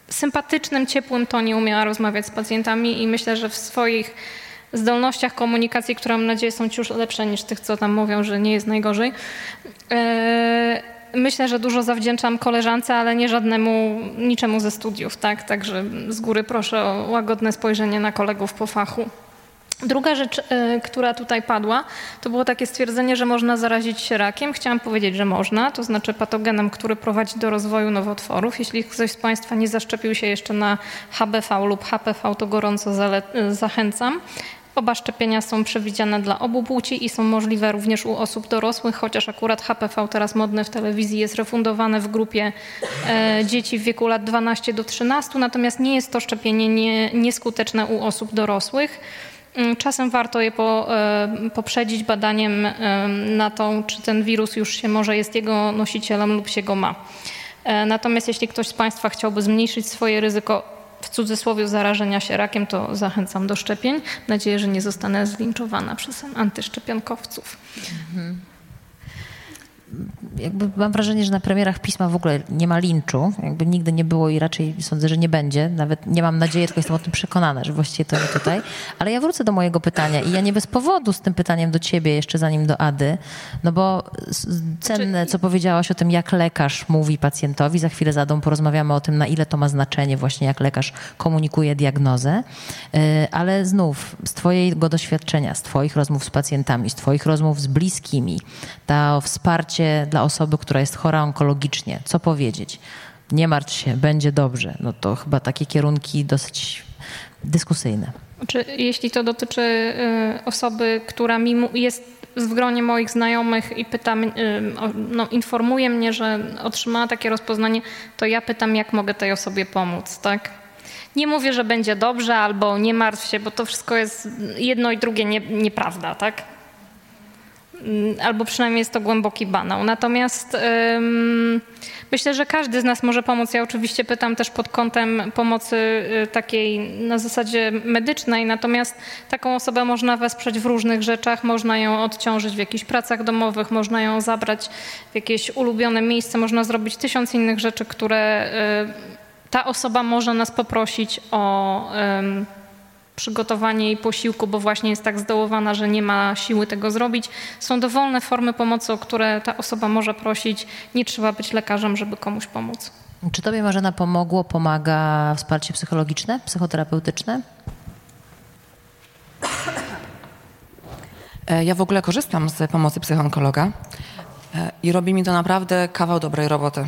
sympatycznym, ciepłym tonie umiała rozmawiać z pacjentami i myślę, że w swoich zdolnościach komunikacji, które mam nadzieję są ciut lepsze niż tych, co tam mówią, że nie jest najgorzej. e, Myślę, że dużo zawdzięczam koleżance, ale nie żadnemu, niczemu ze studiów, tak? Także z góry proszę o łagodne spojrzenie na kolegów po fachu. Druga rzecz, e, która tutaj padła, to było takie stwierdzenie, że można zarazić się rakiem. Chciałam powiedzieć, że można, to znaczy patogenem, który prowadzi do rozwoju nowotworów. Jeśli ktoś z Państwa nie zaszczepił się jeszcze na HBV lub HPV, to gorąco e, zachęcam. Oba szczepienia są przewidziane dla obu płci i są możliwe również u osób dorosłych, chociaż akurat HPV teraz modny w telewizji jest refundowane w grupie e, dzieci w wieku lat 12 do 13, natomiast nie jest to szczepienie nie, nieskuteczne u osób dorosłych. Mm, Czasem warto je po, e, poprzedzić badaniem e, na to, czy ten wirus już się może jest jego nosicielem lub się go ma. E, Natomiast jeśli ktoś z Państwa chciałby zmniejszyć swoje ryzyko w cudzysłowie zarażenia się rakiem, to zachęcam do szczepień. Mam nadzieję, że nie zostanę zlinczowana przez antyszczepionkowców.
Jakby mam wrażenie, że na premierach pisma w ogóle nie ma linczu. Jakby nigdy nie było i raczej sądzę, że nie będzie. Nawet nie mam nadziei, tylko jestem o tym przekonana, że właściwie to nie tutaj. Ale ja wrócę do mojego pytania i ja nie bez powodu z tym pytaniem do ciebie, jeszcze zanim do Ady, no bo cenne, co powiedziałaś o tym, jak lekarz mówi pacjentowi. Za chwilę z Adą porozmawiamy o tym, na ile to ma znaczenie właśnie, jak lekarz komunikuje diagnozę. Yy, Ale znów, z twojego doświadczenia, z twoich rozmów z pacjentami, z twoich rozmów z bliskimi, to wsparcie dla osoby, która jest chora onkologicznie, co powiedzieć? Nie martw się, będzie dobrze. No to chyba takie kierunki dosyć dyskusyjne.
Czy jeśli to dotyczy y, osoby, która mi mu- jest w gronie moich znajomych i pytam, y, no, informuje mnie, że otrzymała takie rozpoznanie, to ja pytam, jak mogę tej osobie pomóc, tak? Nie mówię, że będzie dobrze albo nie martw się, bo to wszystko jest jedno i drugie nie, nieprawda, tak? Mm, albo przynajmniej jest to głęboki banał. Natomiast ym, myślę, że każdy z nas może pomóc. Ja oczywiście pytam też pod kątem pomocy y, takiej na zasadzie medycznej, natomiast taką osobę można wesprzeć w różnych rzeczach, można ją odciążyć w jakichś pracach domowych, można ją zabrać w jakieś ulubione miejsce, można zrobić tysiąc innych rzeczy, które y, ta osoba może nas poprosić o przygotowanie jej posiłku, bo właśnie jest tak zdołowana, że nie ma siły tego zrobić. Są dowolne formy pomocy, o które ta osoba może prosić. Nie trzeba być lekarzem, żeby komuś pomóc.
Czy tobie Marzena pomogło, pomaga wsparcie psychologiczne, psychoterapeutyczne?
E, Ja w ogóle korzystam z pomocy psychoonkologa e, i robi mi to naprawdę kawał dobrej roboty.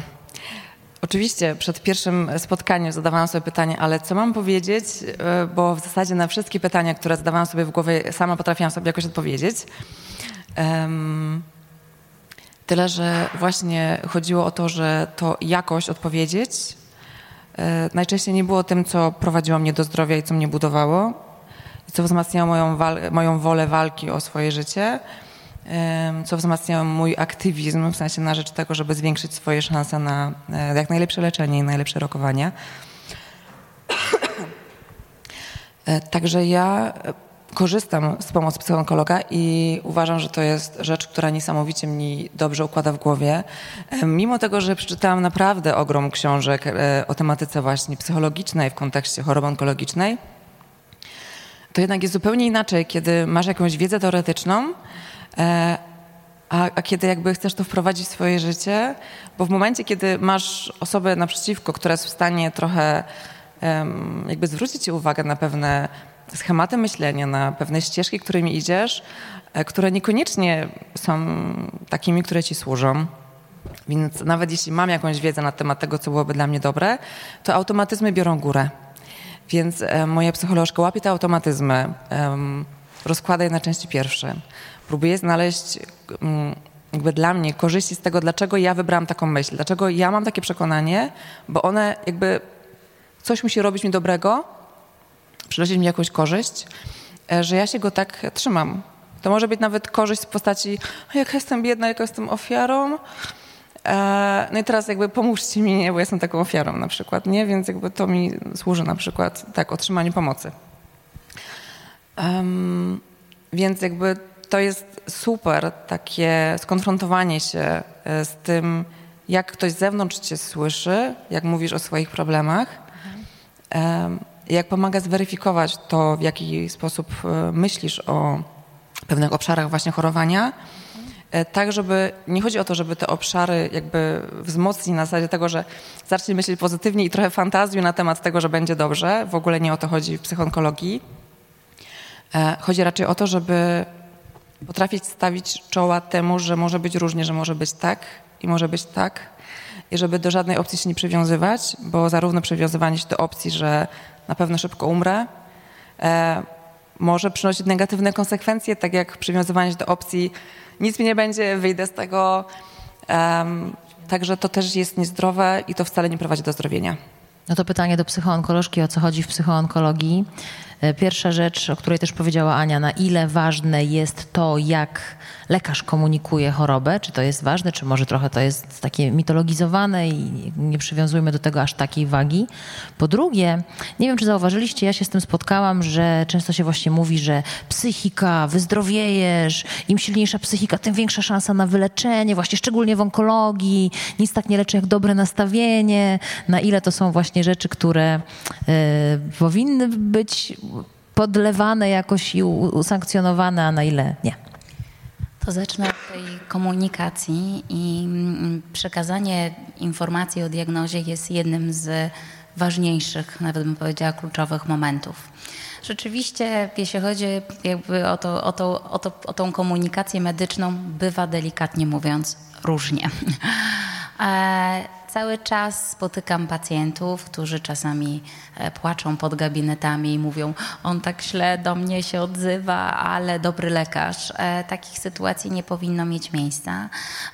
Oczywiście przed pierwszym spotkaniem zadawałam sobie pytanie, ale co mam powiedzieć, E, bo w zasadzie na wszystkie pytania, które zadawałam sobie w głowie, sama potrafiłam sobie jakoś odpowiedzieć. Em, Tyle, że właśnie chodziło o to, że to jakoś odpowiedzieć. E, najczęściej nie było tym, co prowadziło mnie do zdrowia i co mnie budowało, i co wzmacniało moją, moją wolę walki o swoje życie, co wzmacniało mój aktywizm w sensie na rzecz tego, żeby zwiększyć swoje szanse na e, jak najlepsze leczenie i najlepsze rokowanie. E, Także ja e, korzystam z pomocy psychoonkologa i uważam, że to jest rzecz, która niesamowicie mi dobrze układa w głowie. Mimo tego, że przeczytałam naprawdę ogrom książek o tematyce właśnie psychologicznej w kontekście choroby onkologicznej, to jednak jest zupełnie inaczej, kiedy masz jakąś wiedzę teoretyczną, a, a, kiedy jakby chcesz to wprowadzić w swoje życie, bo w momencie, kiedy masz osobę naprzeciwko, która jest w stanie trochę jakby zwrócić ci uwagę na pewne schematy myślenia, na pewne ścieżki, którymi idziesz, e, które niekoniecznie są takimi, które ci służą. Więc nawet jeśli mam jakąś wiedzę na temat tego, co byłoby dla mnie dobre, to automatyzmy biorą górę. Więc e, moja psycholożka łapie te automatyzmy, rozkłada je na części pierwsze. Próbuje znaleźć mm, jakby dla mnie korzyści z tego, dlaczego ja wybrałam taką myśl, dlaczego ja mam takie przekonanie, bo one jakby coś musi robić mi dobrego, przynosić mi jakąś korzyść, e, że ja się go tak trzymam. To może być nawet korzyść w postaci, jak jestem biedna, jak jestem ofiarą, E, no i teraz jakby pomóżcie mi, nie? bo jestem taką ofiarą na przykład, nie? Więc jakby to mi służy na przykład, tak, otrzymaniu pomocy. Um, więc jakby to jest super takie skonfrontowanie się e, z tym, jak ktoś z zewnątrz cię słyszy, jak mówisz o swoich problemach, um, jak pomaga zweryfikować to, w jaki sposób e, myślisz o pewnych obszarach właśnie chorowania, E, tak, żeby nie chodzi o to, żeby te obszary jakby wzmocnić na zasadzie tego, że zacznij myśleć pozytywnie i trochę fantazji na temat tego, że będzie dobrze. W ogóle nie o to chodzi w psychoonkologii. E, chodzi raczej o to, żeby potrafić stawić czoła temu, że może być różnie, że może być tak i może być tak. I żeby do żadnej opcji się nie przywiązywać, bo zarówno przywiązywanie się do opcji, że na pewno szybko umrę, e, może przynosić negatywne konsekwencje, tak jak przywiązywanie się do opcji, nic mi nie będzie, wyjdę z tego. Także to też jest niezdrowe i to wcale nie prowadzi do zdrowienia.
No to pytanie do psychoonkolożki, o co chodzi w psychoonkologii. E, pierwsza rzecz, o której też powiedziała Ania, na ile ważne jest to, jak lekarz komunikuje chorobę, czy to jest ważne, czy może trochę to jest takie mitologizowane i nie przywiązujmy do tego aż takiej wagi. Po drugie, nie wiem, czy zauważyliście, ja się z tym spotkałam, że często się właśnie mówi, że psychika, wyzdrowiejesz, im silniejsza psychika, tym większa szansa na wyleczenie, właśnie szczególnie w onkologii, nic tak nie leczy jak dobre nastawienie, na ile to są właśnie rzeczy, które y, powinny być podlewane jakoś i usankcjonowane, a na ile nie.
To zacznę od tej komunikacji i mm, przekazanie informacji o diagnozie jest jednym z ważniejszych, nawet bym powiedziała kluczowych momentów. Rzeczywiście, jeśli chodzi jakby o, to, o, to, o, to, o tą komunikację medyczną, bywa delikatnie mówiąc różnie. E, cały czas spotykam pacjentów, którzy czasami płaczą pod gabinetami i mówią, on tak źle do mnie się odzywa, ale dobry lekarz. E, takich sytuacji nie powinno mieć miejsca.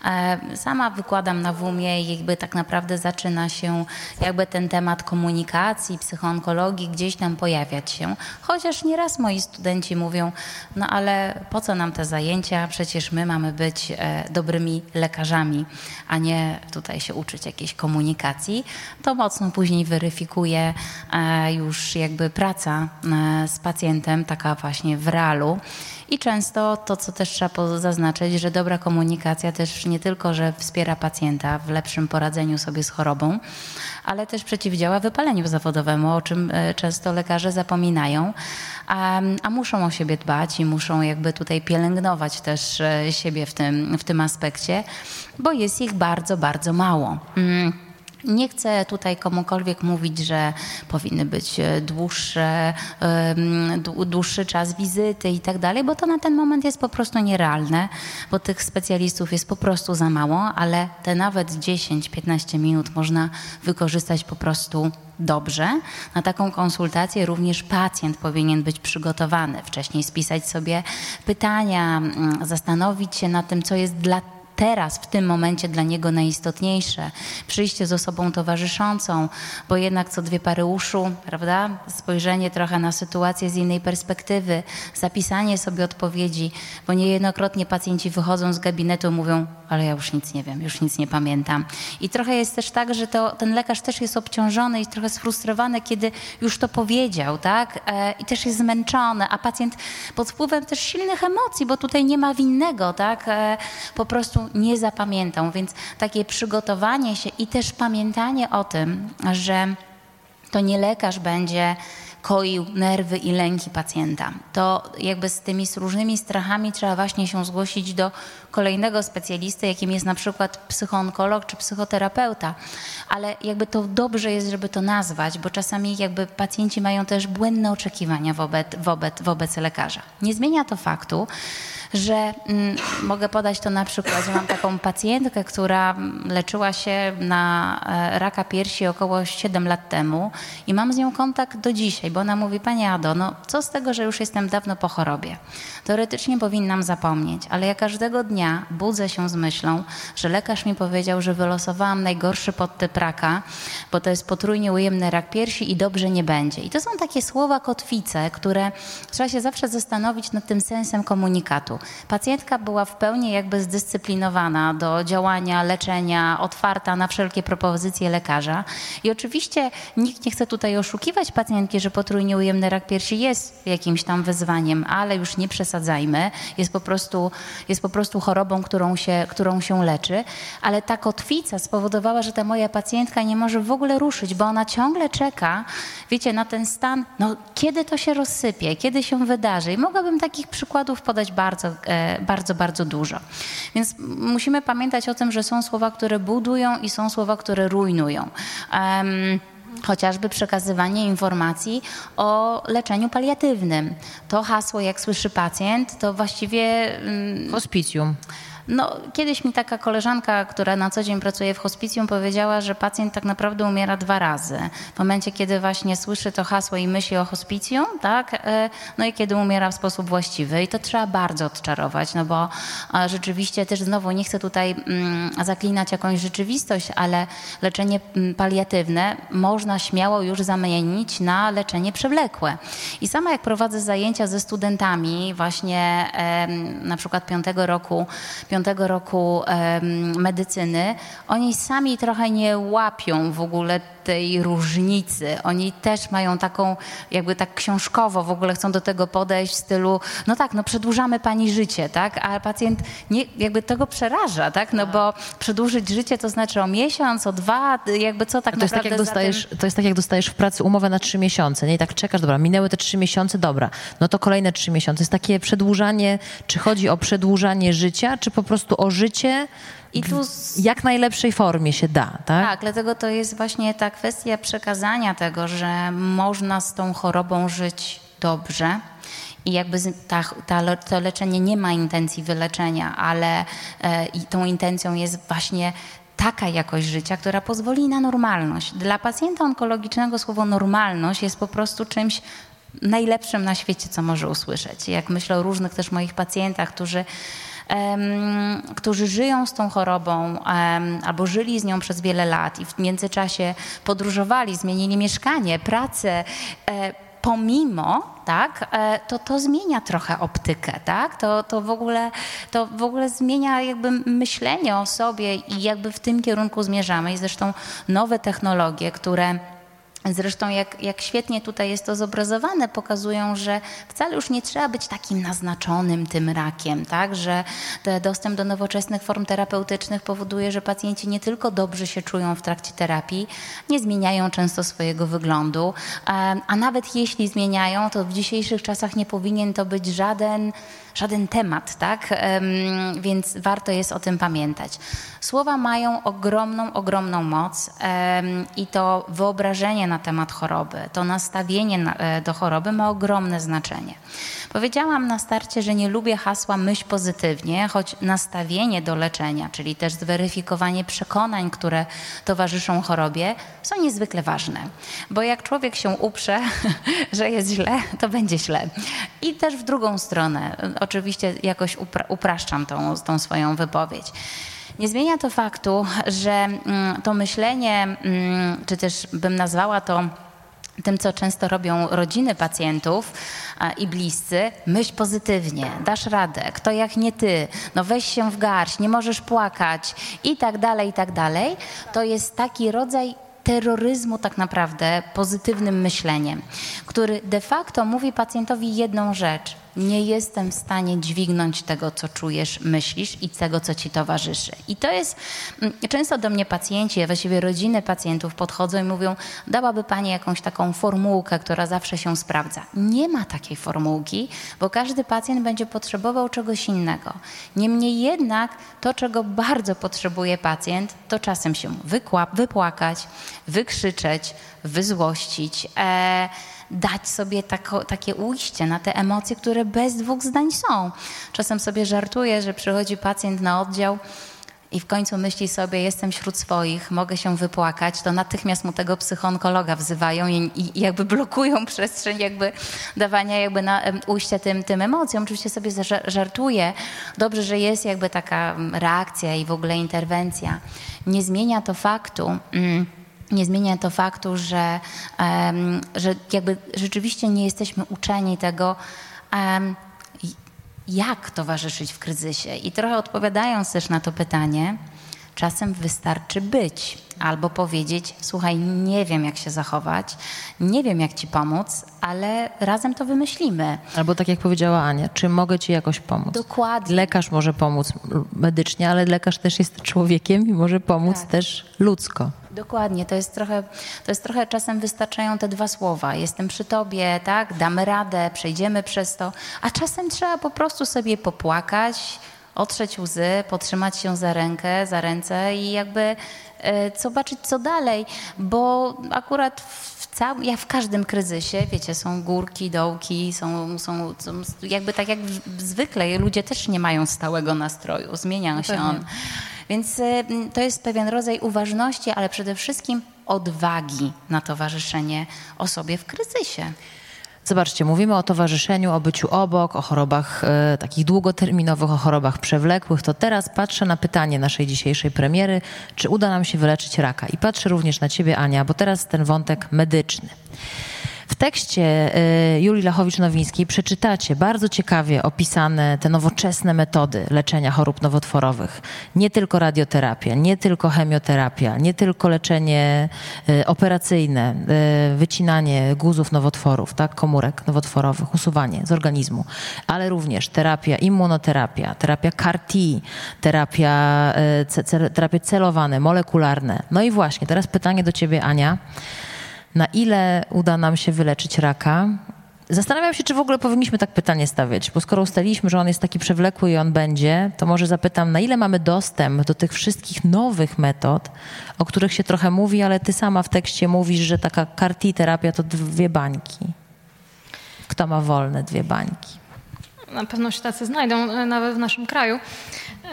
E, sama wykładam na WUM-ie i jakby tak naprawdę zaczyna się jakby ten temat komunikacji, psychoonkologii gdzieś tam pojawiać się. Chociaż nieraz moi studenci mówią, no ale po co nam te zajęcia? Przecież my mamy być dobrymi lekarzami, a nie tutaj się uczyć jakiejś komunikacji, to mocno później weryfikuje e, już jakby praca e, z pacjentem, taka właśnie w realu. I często to, co też trzeba zaznaczyć, że dobra komunikacja też nie tylko, że wspiera pacjenta w lepszym poradzeniu sobie z chorobą, ale też przeciwdziała wypaleniu zawodowemu, o czym e, często lekarze zapominają, a, a muszą o siebie dbać i muszą jakby tutaj pielęgnować też siebie w tym, w tym aspekcie, bo jest ich bardzo, bardzo mało. Mm. Nie chcę tutaj komukolwiek mówić, że powinny być e, dłuższe, dłuższy czas wizyty i tak dalej, bo to na ten moment jest po prostu nierealne, bo tych specjalistów jest po prostu za mało, ale te nawet 10-15 minut można wykorzystać po prostu dobrze. Na taką konsultację również pacjent powinien być przygotowany. Wcześniej spisać sobie pytania, zastanowić się nad tym, co jest dla teraz, w tym momencie dla niego najistotniejsze. Przyjście z osobą towarzyszącą, bo jednak co dwie pary uszu, prawda? Spojrzenie trochę na sytuację z innej perspektywy, zapisanie sobie odpowiedzi, bo niejednokrotnie pacjenci wychodzą z gabinetu mówią, ale ja już nic nie wiem, już nic nie pamiętam. I trochę jest też tak, że to, ten lekarz też jest obciążony i trochę sfrustrowany, kiedy już to powiedział, tak? E, I też jest zmęczony, a pacjent pod wpływem też silnych emocji, bo tutaj nie ma winnego, tak? E, po prostu nie zapamiętał. Więc takie przygotowanie się i też pamiętanie o tym, że to nie lekarz będzie koił nerwy i lęki pacjenta. To jakby z tymi z różnymi strachami trzeba właśnie się zgłosić do kolejnego specjalisty, jakim jest na przykład psychoonkolog czy psychoterapeuta. Ale jakby to dobrze jest, żeby to nazwać, bo czasami jakby pacjenci mają też błędne oczekiwania wobec, wobec, wobec lekarza. Nie zmienia to faktu, że mm, mogę podać to na przykład, że mam taką pacjentkę, która leczyła się na e, raka piersi około 7 lat temu i mam z nią kontakt do dzisiaj, bo ona mówi, Pani Ado, no co z tego, że już jestem dawno po chorobie? Teoretycznie powinnam zapomnieć, ale ja każdego dnia budzę się z myślą, że lekarz mi powiedział, że wylosowałam najgorszy podtyp raka, bo to jest potrójnie ujemny rak piersi i dobrze nie będzie. I to są takie słowa kotwice, które trzeba się zawsze zastanowić nad tym sensem komunikatu. Pacjentka była w pełni jakby zdyscyplinowana do działania, leczenia, otwarta na wszelkie propozycje lekarza. I oczywiście nikt nie chce tutaj oszukiwać pacjentki, że potrójnie ujemny rak piersi jest jakimś tam wyzwaniem, ale już nie przesadzajmy. Jest po prostu, jest po prostu chorobą, którą się, którą się leczy. Ale ta kotwica spowodowała, że ta moja pacjentka nie może w ogóle ruszyć, bo ona ciągle czeka, wiecie, na ten stan, no kiedy to się rozsypie, kiedy się wydarzy. I mogłabym takich przykładów podać bardzo, e, bardzo, bardzo dużo. Więc musimy pamiętać o tym, że są słowa, które budują i są słowa, które rujnują. Um, chociażby przekazywanie informacji o leczeniu paliatywnym. To hasło, jak słyszy pacjent, to właściwie.
Hospicjum.
No, kiedyś mi taka koleżanka, która na co dzień pracuje w hospicjum, powiedziała, że pacjent tak naprawdę umiera dwa razy. W momencie, kiedy właśnie słyszy to hasło i myśli o hospicjum, tak, e, no i kiedy umiera w sposób właściwy. I to trzeba bardzo odczarować, no bo rzeczywiście też znowu nie chcę tutaj mm, zaklinać jakąś rzeczywistość, ale leczenie mm, paliatywne można śmiało już zamienić na leczenie przewlekłe. I sama jak prowadzę zajęcia ze studentami właśnie na przykład piątego roku, piątego roku medycyny, oni sami trochę nie łapią w ogóle tej różnicy. Oni też mają taką, jakby tak książkowo w ogóle chcą do tego podejść w stylu, no tak, no przedłużamy pani życie, tak? A pacjent nie, jakby tego przeraża, tak? No bo przedłużyć życie to znaczy o miesiąc, o dwa, jakby co tak
to jest
naprawdę
tak, jak dostajesz, tym... To jest tak, jak dostajesz w pracy umowę na trzy miesiące, nie? I tak czekasz, dobra, minęły te trzy miesiące, dobra, no to kolejne trzy miesiące. Jest takie przedłużanie, czy chodzi o przedłużanie życia, czy po prostu o życie i tu z... jak najlepszej formie się da, tak?
Tak, dlatego to jest właśnie ta kwestia przekazania tego, że można z tą chorobą żyć dobrze. I jakby ta, ta, to leczenie nie ma intencji wyleczenia, ale e, i tą intencją jest właśnie taka jakość życia, która pozwoli na normalność. Dla pacjenta onkologicznego słowo normalność jest po prostu czymś najlepszym na świecie, co może usłyszeć. Jak myślę o różnych też moich pacjentach, którzy którzy żyją z tą chorobą albo żyli z nią przez wiele lat i w międzyczasie podróżowali, zmienili mieszkanie, pracę, e, pomimo, tak, e, to to zmienia trochę optykę, tak? To, to, w ogóle, to w ogóle zmienia jakby myślenie o sobie i jakby w tym kierunku zmierzamy. I zresztą nowe technologie, które Zresztą, jak, jak świetnie tutaj jest to zobrazowane, pokazują, że wcale już nie trzeba być takim naznaczonym tym rakiem, tak? że dostęp do nowoczesnych form terapeutycznych powoduje, że pacjenci nie tylko dobrze się czują w trakcie terapii, nie zmieniają często swojego wyglądu, a nawet jeśli zmieniają, to w dzisiejszych czasach nie powinien to być żaden żaden temat, tak? Więc warto jest o tym pamiętać. Słowa mają ogromną, ogromną moc i to wyobrażenie na temat choroby, to nastawienie e, do choroby ma ogromne znaczenie. Powiedziałam na starcie, że nie lubię hasła myśl pozytywnie, choć nastawienie do leczenia, czyli też zweryfikowanie przekonań, które towarzyszą chorobie, są niezwykle ważne. Bo jak człowiek się uprze, że jest źle, to będzie źle. I też w drugą stronę. Oczywiście jakoś upra upraszczam tą, tą swoją wypowiedź. Nie zmienia to faktu, że mm, to myślenie, mm, czy też bym nazwała to tym, co często robią rodziny pacjentów i bliscy, myśl pozytywnie, dasz radę, kto jak nie ty, no weź się w garść, nie możesz płakać. I tak dalej, i tak dalej, to jest taki rodzaj terroryzmu tak naprawdę pozytywnym myśleniem, który de facto mówi pacjentowi jedną rzecz. Nie jestem w stanie dźwignąć tego, co czujesz, myślisz i tego, co ci towarzyszy. I to jest, mm, często do mnie pacjenci, a właściwie rodziny pacjentów podchodzą i mówią, dałaby Pani jakąś taką formułkę, która zawsze się sprawdza. Nie ma takiej formułki, bo każdy pacjent będzie potrzebował czegoś innego. Niemniej jednak to, czego bardzo potrzebuje pacjent, to czasem się wypłakać, wykrzyczeć, wyzłościć, e, dać sobie tako, takie ujście na te emocje, które bez dwóch zdań są. Czasem sobie żartuję, że przychodzi pacjent na oddział i w końcu myśli sobie, jestem wśród swoich, mogę się wypłakać, to natychmiast mu tego psychonkologa wzywają i, i jakby blokują przestrzeń jakby dawania jakby na ujście tym, tym emocjom. Oczywiście sobie żartuję. Dobrze, że jest jakby taka reakcja i w ogóle interwencja. Nie zmienia to faktu, mm, nie zmienia to faktu, że, że jakby rzeczywiście nie jesteśmy uczeni tego, jak towarzyszyć w kryzysie. I trochę odpowiadając też na to pytanie, czasem wystarczy być albo powiedzieć: Słuchaj, nie wiem, jak się zachować, nie wiem, jak ci pomóc, ale razem to wymyślimy.
Albo tak jak powiedziała Ania, czy mogę ci jakoś pomóc?
Dokładnie.
Lekarz może pomóc medycznie, ale lekarz też jest człowiekiem i może pomóc tak. też ludzko.
Dokładnie, to jest, trochę, to jest trochę czasem wystarczają te dwa słowa. Jestem przy tobie, tak, damy radę, przejdziemy przez to, a czasem trzeba po prostu sobie popłakać, otrzeć łzy, potrzymać się za rękę, za ręce i jakby e, zobaczyć, co dalej, bo akurat w całym, jak w każdym kryzysie, wiecie, są górki, dołki, są, są, są jakby tak jak zwykle, ludzie też nie mają stałego nastroju, zmienia się on. Więc e, to jest pewien rodzaj uważności, ale przede wszystkim odwagi na towarzyszenie osobie w kryzysie.
Zobaczcie, mówimy o towarzyszeniu, o byciu obok, o chorobach e, takich długoterminowych, o chorobach przewlekłych. To teraz patrzę na pytanie naszej dzisiejszej premiery, czy uda nam się wyleczyć raka. I patrzę również na ciebie, Ania, bo teraz ten wątek medyczny. W tekście y, Julii Lachowicz-Nowińskiej przeczytacie bardzo ciekawie opisane te nowoczesne metody leczenia chorób nowotworowych. Nie tylko radioterapia, nie tylko chemioterapia, nie tylko leczenie y, operacyjne, y, wycinanie guzów nowotworów, tak, komórek nowotworowych, usuwanie z organizmu, ale również terapia, immunoterapia, terapia CAR-T, terapia, terapie celowane, molekularne. No i właśnie, teraz pytanie do ciebie, Ania na ile uda nam się wyleczyć raka. Zastanawiam się, czy w ogóle powinniśmy tak pytanie stawiać, bo skoro ustaliliśmy, że on jest taki przewlekły i on będzie, to może zapytam, na ile mamy dostęp do tych wszystkich nowych metod, o których się trochę mówi, ale ty sama w tekście mówisz, że taka karti terapia to dwie bańki. Kto ma wolne dwie bańki?
Na pewno się tacy znajdą, e, nawet w naszym kraju.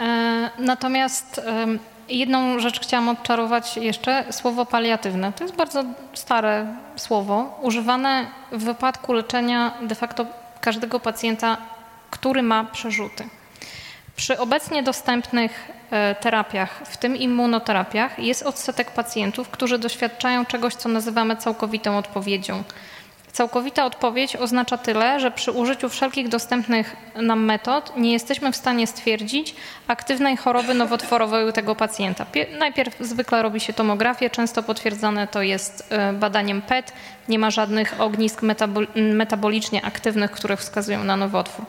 E, natomiast Jedną rzecz chciałam odczarować jeszcze, słowo paliatywne. To jest bardzo stare słowo, używane w wypadku leczenia de facto każdego pacjenta, który ma przerzuty. Przy obecnie dostępnych e, terapiach, w tym immunoterapiach, jest odsetek pacjentów, którzy doświadczają czegoś, co nazywamy całkowitą odpowiedzią. Całkowita odpowiedź oznacza tyle, że przy użyciu wszelkich dostępnych nam metod nie jesteśmy w stanie stwierdzić aktywnej choroby nowotworowej u tego pacjenta. Najpierw zwykle robi się tomografię, często potwierdzane to jest e, badaniem PET, nie ma żadnych ognisk metabolicznie aktywnych, które wskazują na nowotwór.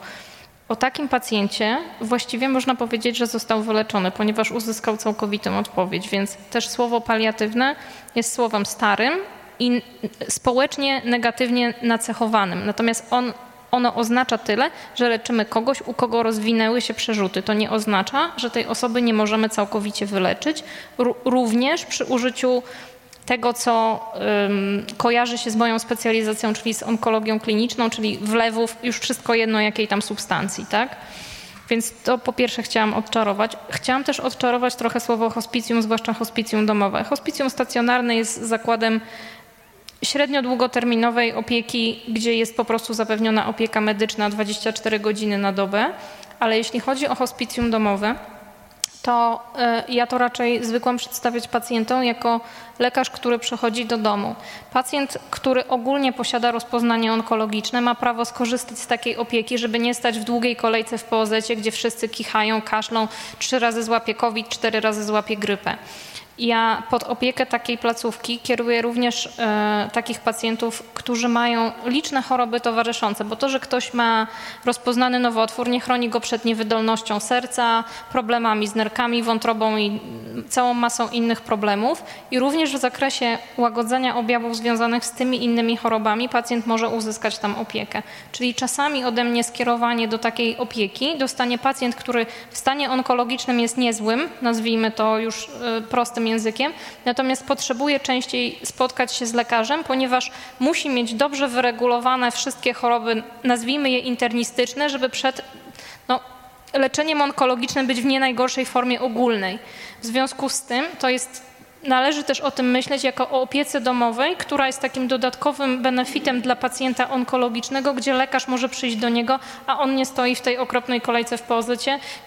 O takim pacjencie właściwie można powiedzieć, że został wyleczony, ponieważ uzyskał całkowitą odpowiedź, więc też słowo paliatywne jest słowem starym, i społecznie negatywnie nacechowanym. Natomiast on, ono oznacza tyle, że leczymy kogoś, u kogo rozwinęły się przerzuty. To nie oznacza, że tej osoby nie możemy całkowicie wyleczyć. również przy użyciu tego, co um, kojarzy się z moją specjalizacją, czyli z onkologią kliniczną, czyli wlewów, już wszystko jedno jakiej tam substancji, tak? Więc to po pierwsze chciałam odczarować. Chciałam też odczarować trochę słowo hospicjum, zwłaszcza hospicjum domowe. Hospicjum stacjonarne jest zakładem średnio długoterminowej opieki, gdzie jest po prostu zapewniona opieka medyczna 24 godziny na dobę, ale jeśli chodzi o hospicjum domowe, to e, ja to raczej zwykłam przedstawiać pacjentom jako lekarz, który przychodzi do domu. Pacjent, który ogólnie posiada rozpoznanie onkologiczne, ma prawo skorzystać z takiej opieki, żeby nie stać w długiej kolejce w poz gdzie wszyscy kichają, kaszlą, trzy razy złapie COVID, cztery razy złapie grypę. Ja pod opiekę takiej placówki kieruję również e, takich pacjentów, którzy mają liczne choroby towarzyszące, bo to, że ktoś ma rozpoznany nowotwór, nie chroni go przed niewydolnością serca, problemami z nerkami, wątrobą i całą masą innych problemów. I również w zakresie łagodzenia objawów związanych z tymi innymi chorobami pacjent może uzyskać tam opiekę. Czyli czasami ode mnie skierowanie do takiej opieki dostanie pacjent, który w stanie onkologicznym jest niezłym, nazwijmy to już e, prostym językiem, natomiast potrzebuje częściej spotkać się z lekarzem, ponieważ musi mieć dobrze wyregulowane wszystkie choroby, nazwijmy je internistyczne, żeby przed no, leczeniem onkologicznym być w nie najgorszej formie ogólnej. W związku z tym to jest należy też o tym myśleć jako o opiece domowej, która jest takim dodatkowym benefitem dla pacjenta onkologicznego, gdzie lekarz może przyjść do niego, a on nie stoi w tej okropnej kolejce w poz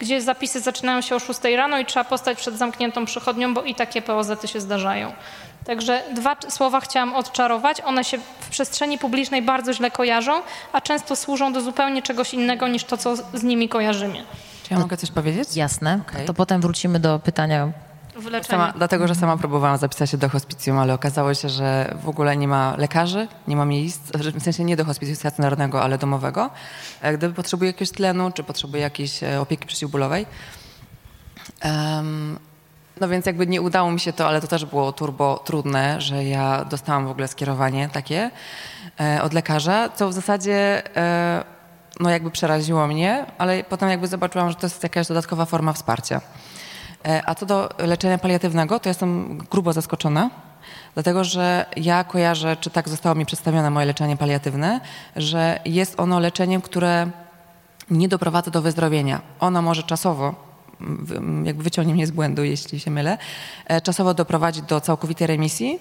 gdzie zapisy zaczynają się o 6 rano i trzeba postać przed zamkniętą przychodnią, bo i takie poz się zdarzają. Także dwa słowa chciałam odczarować. One się w przestrzeni publicznej bardzo źle kojarzą, a często służą do zupełnie czegoś innego niż to, co z nimi kojarzymy.
Czy ja mogę coś powiedzieć?
Jasne.
Okay.
To potem wrócimy do pytania
Sama, dlatego, że sama próbowałam zapisać się do hospicjum, ale okazało się, że w ogóle nie ma lekarzy, nie ma miejsc, w sensie nie do hospicjum stacjonarnego, ale domowego. Gdyby potrzebuje jakiegoś tlenu, czy potrzebuje jakiejś e, opieki przeciwbólowej. Um, no więc jakby nie udało mi się to, ale to też było turbo trudne, że ja dostałam w ogóle skierowanie takie e, od lekarza, co w zasadzie e, no jakby przeraziło mnie, ale potem jakby zobaczyłam, że to jest jakaś dodatkowa forma wsparcia. E, a co do leczenia paliatywnego, to jestem grubo zaskoczona, dlatego że ja kojarzę, czy tak zostało mi przedstawione moje leczenie paliatywne, że jest ono leczeniem, które nie doprowadza do wyzdrowienia. Ono może czasowo, jakby wyciągnie mnie z błędu, jeśli się mylę, e, czasowo doprowadzić do całkowitej remisji,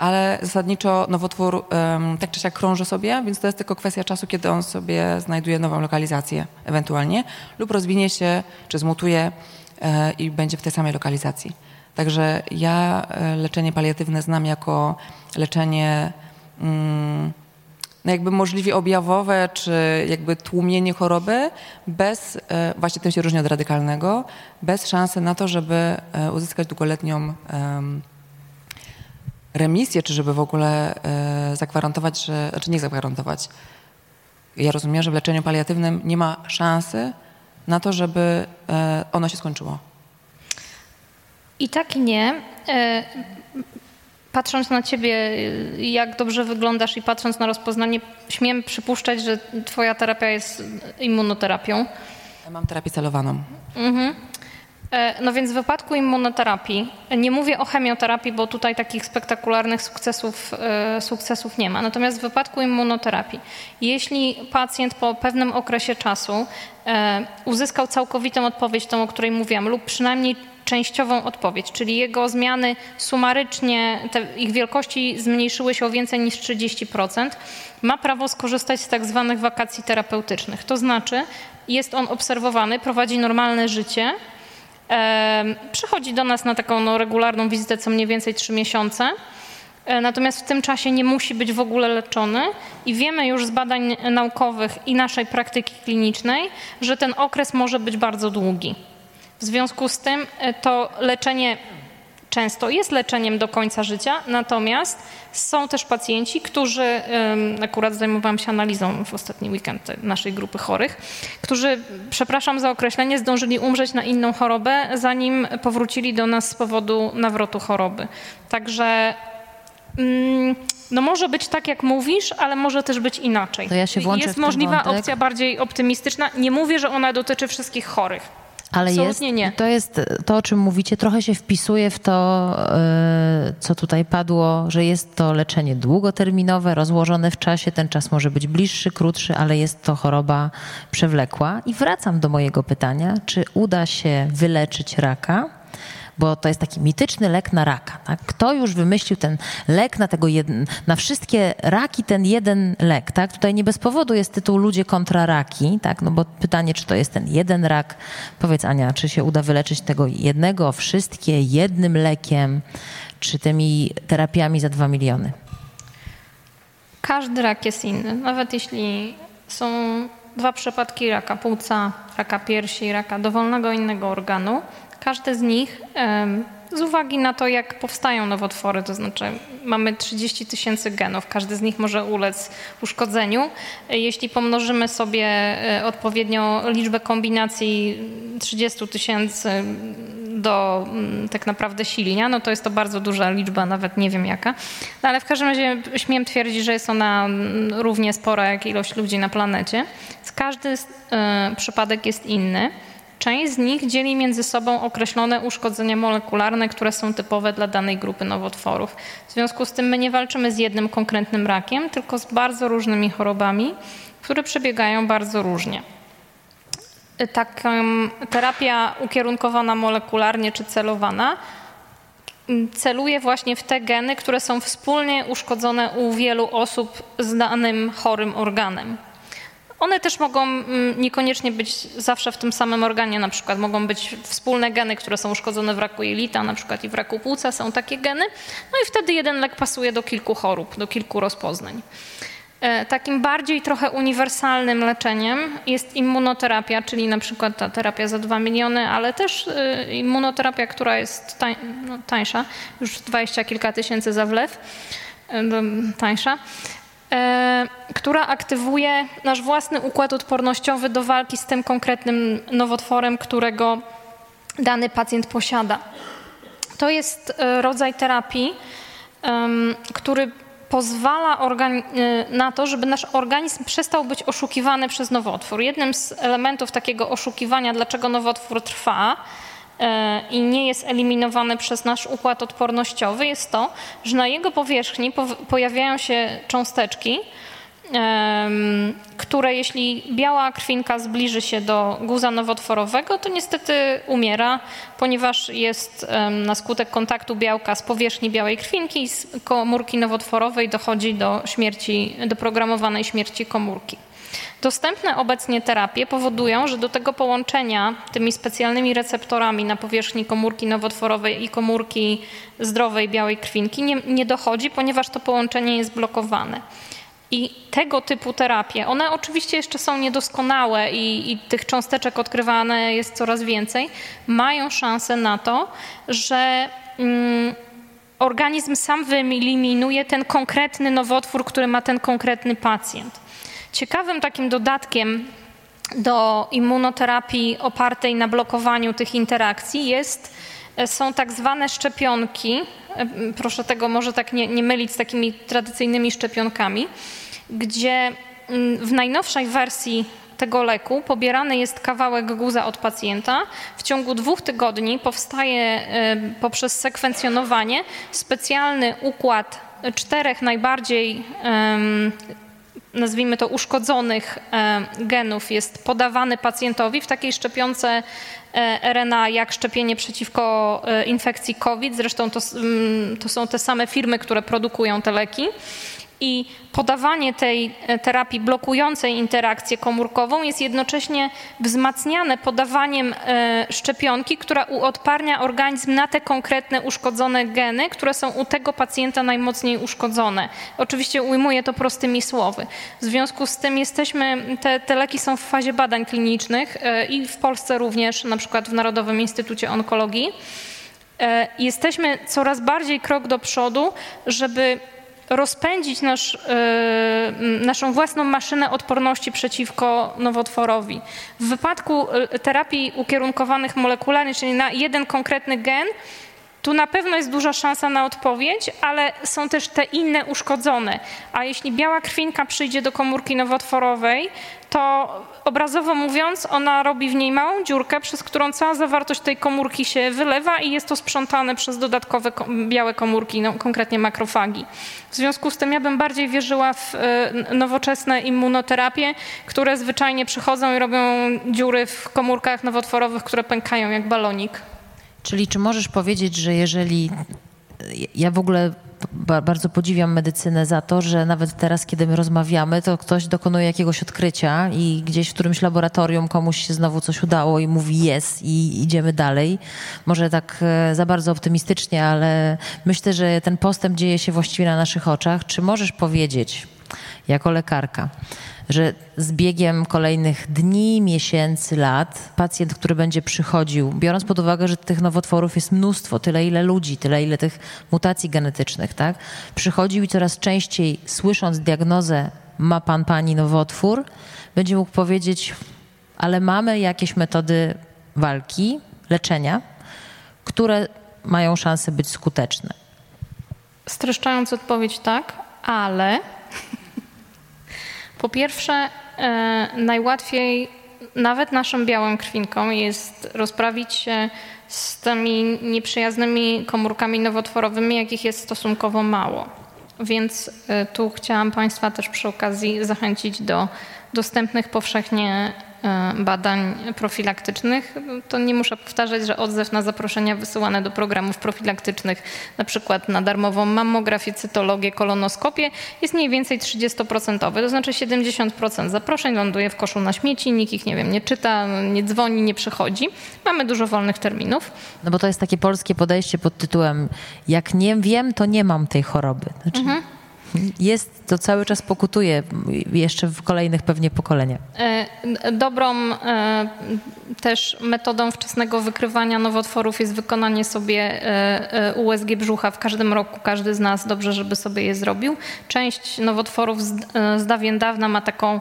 ale zasadniczo nowotwór um, tak czy siak krąży sobie, więc to jest tylko kwestia czasu, kiedy on sobie znajduje nową lokalizację ewentualnie lub rozwinie się, czy zmutuje E, i będzie w tej samej lokalizacji. Także ja e, leczenie paliatywne znam jako leczenie mm, no jakby możliwie objawowe, czy jakby tłumienie choroby bez, e, właśnie tym się różni od radykalnego, bez szansy na to, żeby uzyskać długoletnią remisję, czy żeby w ogóle zagwarantować, że, znaczy nie zagwarantować. Ja rozumiem, że w leczeniu paliatywnym nie ma szansy na to, żeby e, ono się skończyło?
I tak i nie. E, patrząc na ciebie, jak dobrze wyglądasz i patrząc na rozpoznanie, śmiem przypuszczać, że twoja terapia jest immunoterapią.
Ja mam terapię celowaną.
Mhm. E, no więc w wypadku immunoterapii, nie mówię o chemioterapii, bo tutaj takich spektakularnych sukcesów, sukcesów nie ma. Natomiast w wypadku immunoterapii, jeśli pacjent po pewnym okresie czasu E, uzyskał całkowitą odpowiedź, tą, o której mówiłam, lub przynajmniej częściową odpowiedź, czyli jego zmiany sumarycznie, ich wielkości zmniejszyły się o więcej niż 30%, ma prawo skorzystać z tak zwanych wakacji terapeutycznych. To znaczy jest on obserwowany, prowadzi normalne życie, e, przychodzi do nas na taką no, regularną wizytę co mniej więcej 3 miesiące, E, natomiast w tym czasie nie musi być w ogóle leczony i wiemy już z badań naukowych i naszej praktyki klinicznej, że ten okres może być bardzo długi. W związku z tym e, to leczenie często jest leczeniem do końca życia, natomiast są też pacjenci, którzy, akurat zajmowałam się analizą w ostatni weekend naszej grupy chorych, którzy, przepraszam za określenie, zdążyli umrzeć na inną chorobę, zanim powrócili do nas z powodu nawrotu choroby. Także Mm, no może być tak, jak mówisz, ale może też być inaczej.
To ja się włączę
Jest możliwa opcja bardziej optymistyczna. Nie mówię, że ona dotyczy wszystkich chorych.
Ale
Absolutnie
jest,
nie.
to jest to, o czym mówicie, trochę się wpisuje w to, e, co tutaj padło, że jest to leczenie długoterminowe, rozłożone w czasie. Ten czas może być bliższy, krótszy, ale jest to choroba przewlekła. I wracam do mojego pytania, czy uda się wyleczyć raka? Bo to jest taki mityczny lek na raka. Tak? Kto już wymyślił ten lek na, tego na wszystkie raki, ten jeden lek? Tak? Tutaj nie bez powodu jest tytuł Ludzie kontra raki, tak? no bo pytanie, czy to jest ten jeden rak? Powiedz Ania, czy się uda wyleczyć tego jednego, wszystkie jednym lekiem, czy tymi terapiami za dwa miliony?
Każdy rak jest inny. Nawet jeśli są dwa przypadki raka płuca, raka piersi, raka dowolnego innego organu, każdy z nich z uwagi na to, jak powstają nowotwory, to znaczy mamy 30 tysięcy genów, każdy z nich może ulec uszkodzeniu. Jeśli pomnożymy sobie e, odpowiednio liczbę kombinacji 30 tysięcy do mm, tak naprawdę silnia, no to jest to bardzo duża liczba, nawet nie wiem jaka. No ale w każdym razie śmiem twierdzić, że jest ona mm, równie spora jak ilość ludzi na planecie. Każdy y, przypadek jest inny. Część z nich dzieli między sobą określone uszkodzenia molekularne, które są typowe dla danej grupy nowotworów. W związku z tym my nie walczymy z jednym konkretnym rakiem, tylko z bardzo różnymi chorobami, które przebiegają bardzo różnie. Taka terapia ukierunkowana molekularnie czy celowana celuje właśnie w te geny, które są wspólnie uszkodzone u wielu osób z danym chorym organem. One też mogą mm, niekoniecznie być zawsze w tym samym organie, na przykład mogą być wspólne geny, które są uszkodzone w raku jelita, na przykład i w raku płuca są takie geny, no i wtedy jeden lek pasuje do kilku chorób, do kilku rozpoznań. E, takim bardziej trochę uniwersalnym leczeniem jest immunoterapia, czyli na przykład ta terapia za 2 miliony, ale też e, immunoterapia, która jest no, tańsza, już 20 kilka tysięcy za wlew, e, tańsza. E, która aktywuje nasz własny układ odpornościowy do walki z tym konkretnym nowotworem, którego dany pacjent posiada. To jest e, rodzaj terapii, który pozwala e, na to, żeby nasz organizm przestał być oszukiwany przez nowotwór. Jednym z elementów takiego oszukiwania, dlaczego nowotwór trwa, i nie jest eliminowany przez nasz układ odpornościowy, jest to, że na jego powierzchni pojawiają się cząsteczki, które jeśli biała krwinka zbliży się do guza nowotworowego, to niestety umiera, ponieważ jest na skutek kontaktu białka z powierzchni białej krwinki z komórki nowotworowej dochodzi do śmierci, do programowanej śmierci komórki. Dostępne obecnie terapie powodują, że do tego połączenia tymi specjalnymi receptorami na powierzchni komórki nowotworowej i komórki zdrowej białej krwinki nie, nie dochodzi, ponieważ to połączenie jest blokowane. I tego typu terapie, one oczywiście jeszcze są niedoskonałe i, i, tych cząsteczek odkrywane jest coraz więcej, mają szansę na to, że mm, organizm sam wyeliminuje ten konkretny nowotwór, który ma ten konkretny pacjent. Ciekawym takim dodatkiem do immunoterapii opartej na blokowaniu tych interakcji jest, e, są tak zwane szczepionki. E, proszę tego może tak nie, nie mylić z takimi tradycyjnymi szczepionkami, gdzie w najnowszej wersji tego leku pobierany jest kawałek guza od pacjenta. W ciągu dwóch tygodni powstaje e, poprzez sekwencjonowanie specjalny układ czterech najbardziej nazwijmy to, uszkodzonych e, genów jest podawany pacjentowi w takiej szczepionce e, RNA jak szczepienie przeciwko e, infekcji COVID. Zresztą to, mm, to są te same firmy, które produkują te leki i podawanie tej e, terapii blokującej interakcję komórkową jest jednocześnie wzmacniane podawaniem e, szczepionki, która uodparnia organizm na te konkretne uszkodzone geny, które są u tego pacjenta najmocniej uszkodzone. Oczywiście ujmuję to prostymi słowy. W związku z tym jesteśmy, te, te leki są w fazie badań klinicznych e, i w Polsce również, na przykład w Narodowym Instytucie Onkologii. Jesteśmy coraz bardziej krok do przodu, żeby rozpędzić nasz, e, naszą własną maszynę odporności przeciwko nowotworowi. W wypadku e, terapii ukierunkowanych molekularnie, czyli na jeden konkretny gen, tu na pewno jest duża szansa na odpowiedź, ale są też te inne uszkodzone. A jeśli biała krwinka przyjdzie do komórki nowotworowej, to obrazowo mówiąc, ona robi w niej małą dziurkę, przez którą cała zawartość tej komórki się wylewa i jest to sprzątane przez dodatkowe białe komórki, no, konkretnie makrofagi. W związku z tym ja bym bardziej wierzyła w e, nowoczesne immunoterapię, które zwyczajnie przychodzą i robią dziury w komórkach nowotworowych, które pękają jak balonik.
Czyli czy możesz powiedzieć, że jeżeli ja w ogóle bardzo podziwiam medycynę za to, że nawet teraz, kiedy my rozmawiamy, to ktoś dokonuje jakiegoś odkrycia i gdzieś w którymś laboratorium komuś się znowu coś udało i mówi jest i idziemy dalej. Może tak e, za bardzo optymistycznie, ale myślę, że ten postęp dzieje się właściwie na naszych oczach. Czy możesz powiedzieć, jako lekarka, że z biegiem kolejnych dni, miesięcy, lat pacjent, który będzie przychodził, biorąc pod uwagę, że tych nowotworów jest mnóstwo, tyle ile ludzi, tyle ile tych mutacji genetycznych, tak? Przychodził i coraz częściej słysząc diagnozę ma pan, pani nowotwór, będzie mógł powiedzieć, ale mamy jakieś metody walki, leczenia, które mają szansę być skuteczne.
Streszczając odpowiedź tak, ale po pierwsze e, najłatwiej nawet naszym białym krwinkom jest rozprawić się z tymi nieprzyjaznymi komórkami nowotworowymi, jakich jest stosunkowo mało. Więc e, tu chciałam Państwa też przy okazji zachęcić do dostępnych powszechnie badań profilaktycznych, to nie muszę powtarzać, że odzew na zaproszenia wysyłane do programów profilaktycznych, na przykład na darmową mammografię, cytologię, kolonoskopię, jest mniej więcej 30%. To znaczy 70% zaproszeń ląduje w koszu na śmieci, nikt ich, nie wiem, nie czyta, nie dzwoni, nie przychodzi. Mamy dużo wolnych terminów.
No bo to jest takie polskie podejście pod tytułem jak nie wiem, to nie mam tej choroby. Znaczy... Mhm. Jest, to cały czas pokutuje jeszcze w kolejnych pewnie pokoleniach.
E, dobrą e, też metodą wczesnego wykrywania nowotworów jest wykonanie sobie e, USG brzucha w każdym roku. Każdy z nas dobrze, żeby sobie je zrobił. Część nowotworów z dawien dawna ma taką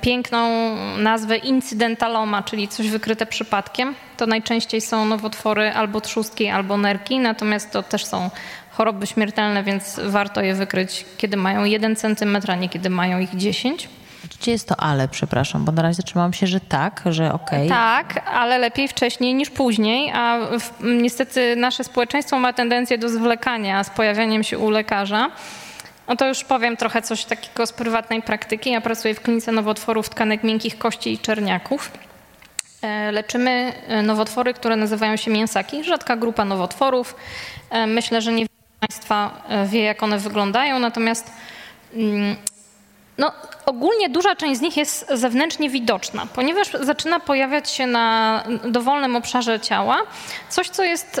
piękną nazwę incydentaloma, czyli coś wykryte przypadkiem. To najczęściej są nowotwory albo trzustki, albo nerki, natomiast to też są choroby śmiertelne, więc warto je wykryć, kiedy mają 1 cm, a nie kiedy mają ich 10.
Gdzie jest to ale, przepraszam, bo na razie zatrzymałam się, że tak, że okej.
Okay. Tak, ale lepiej wcześniej niż później, a w, niestety nasze społeczeństwo ma tendencję do zwlekania z pojawianiem się u lekarza. No to już powiem trochę coś takiego z prywatnej praktyki. Ja pracuję w klinice nowotworów tkanek miękkich kości i czerniaków. E, leczymy e, nowotwory, które nazywają się mięsaki, rzadka grupa nowotworów. E, myślę, że nie Państwa e, wie, jak one wyglądają, natomiast mm, no, ogólnie duża część z nich jest zewnętrznie widoczna, ponieważ zaczyna pojawiać się na dowolnym obszarze ciała coś, co jest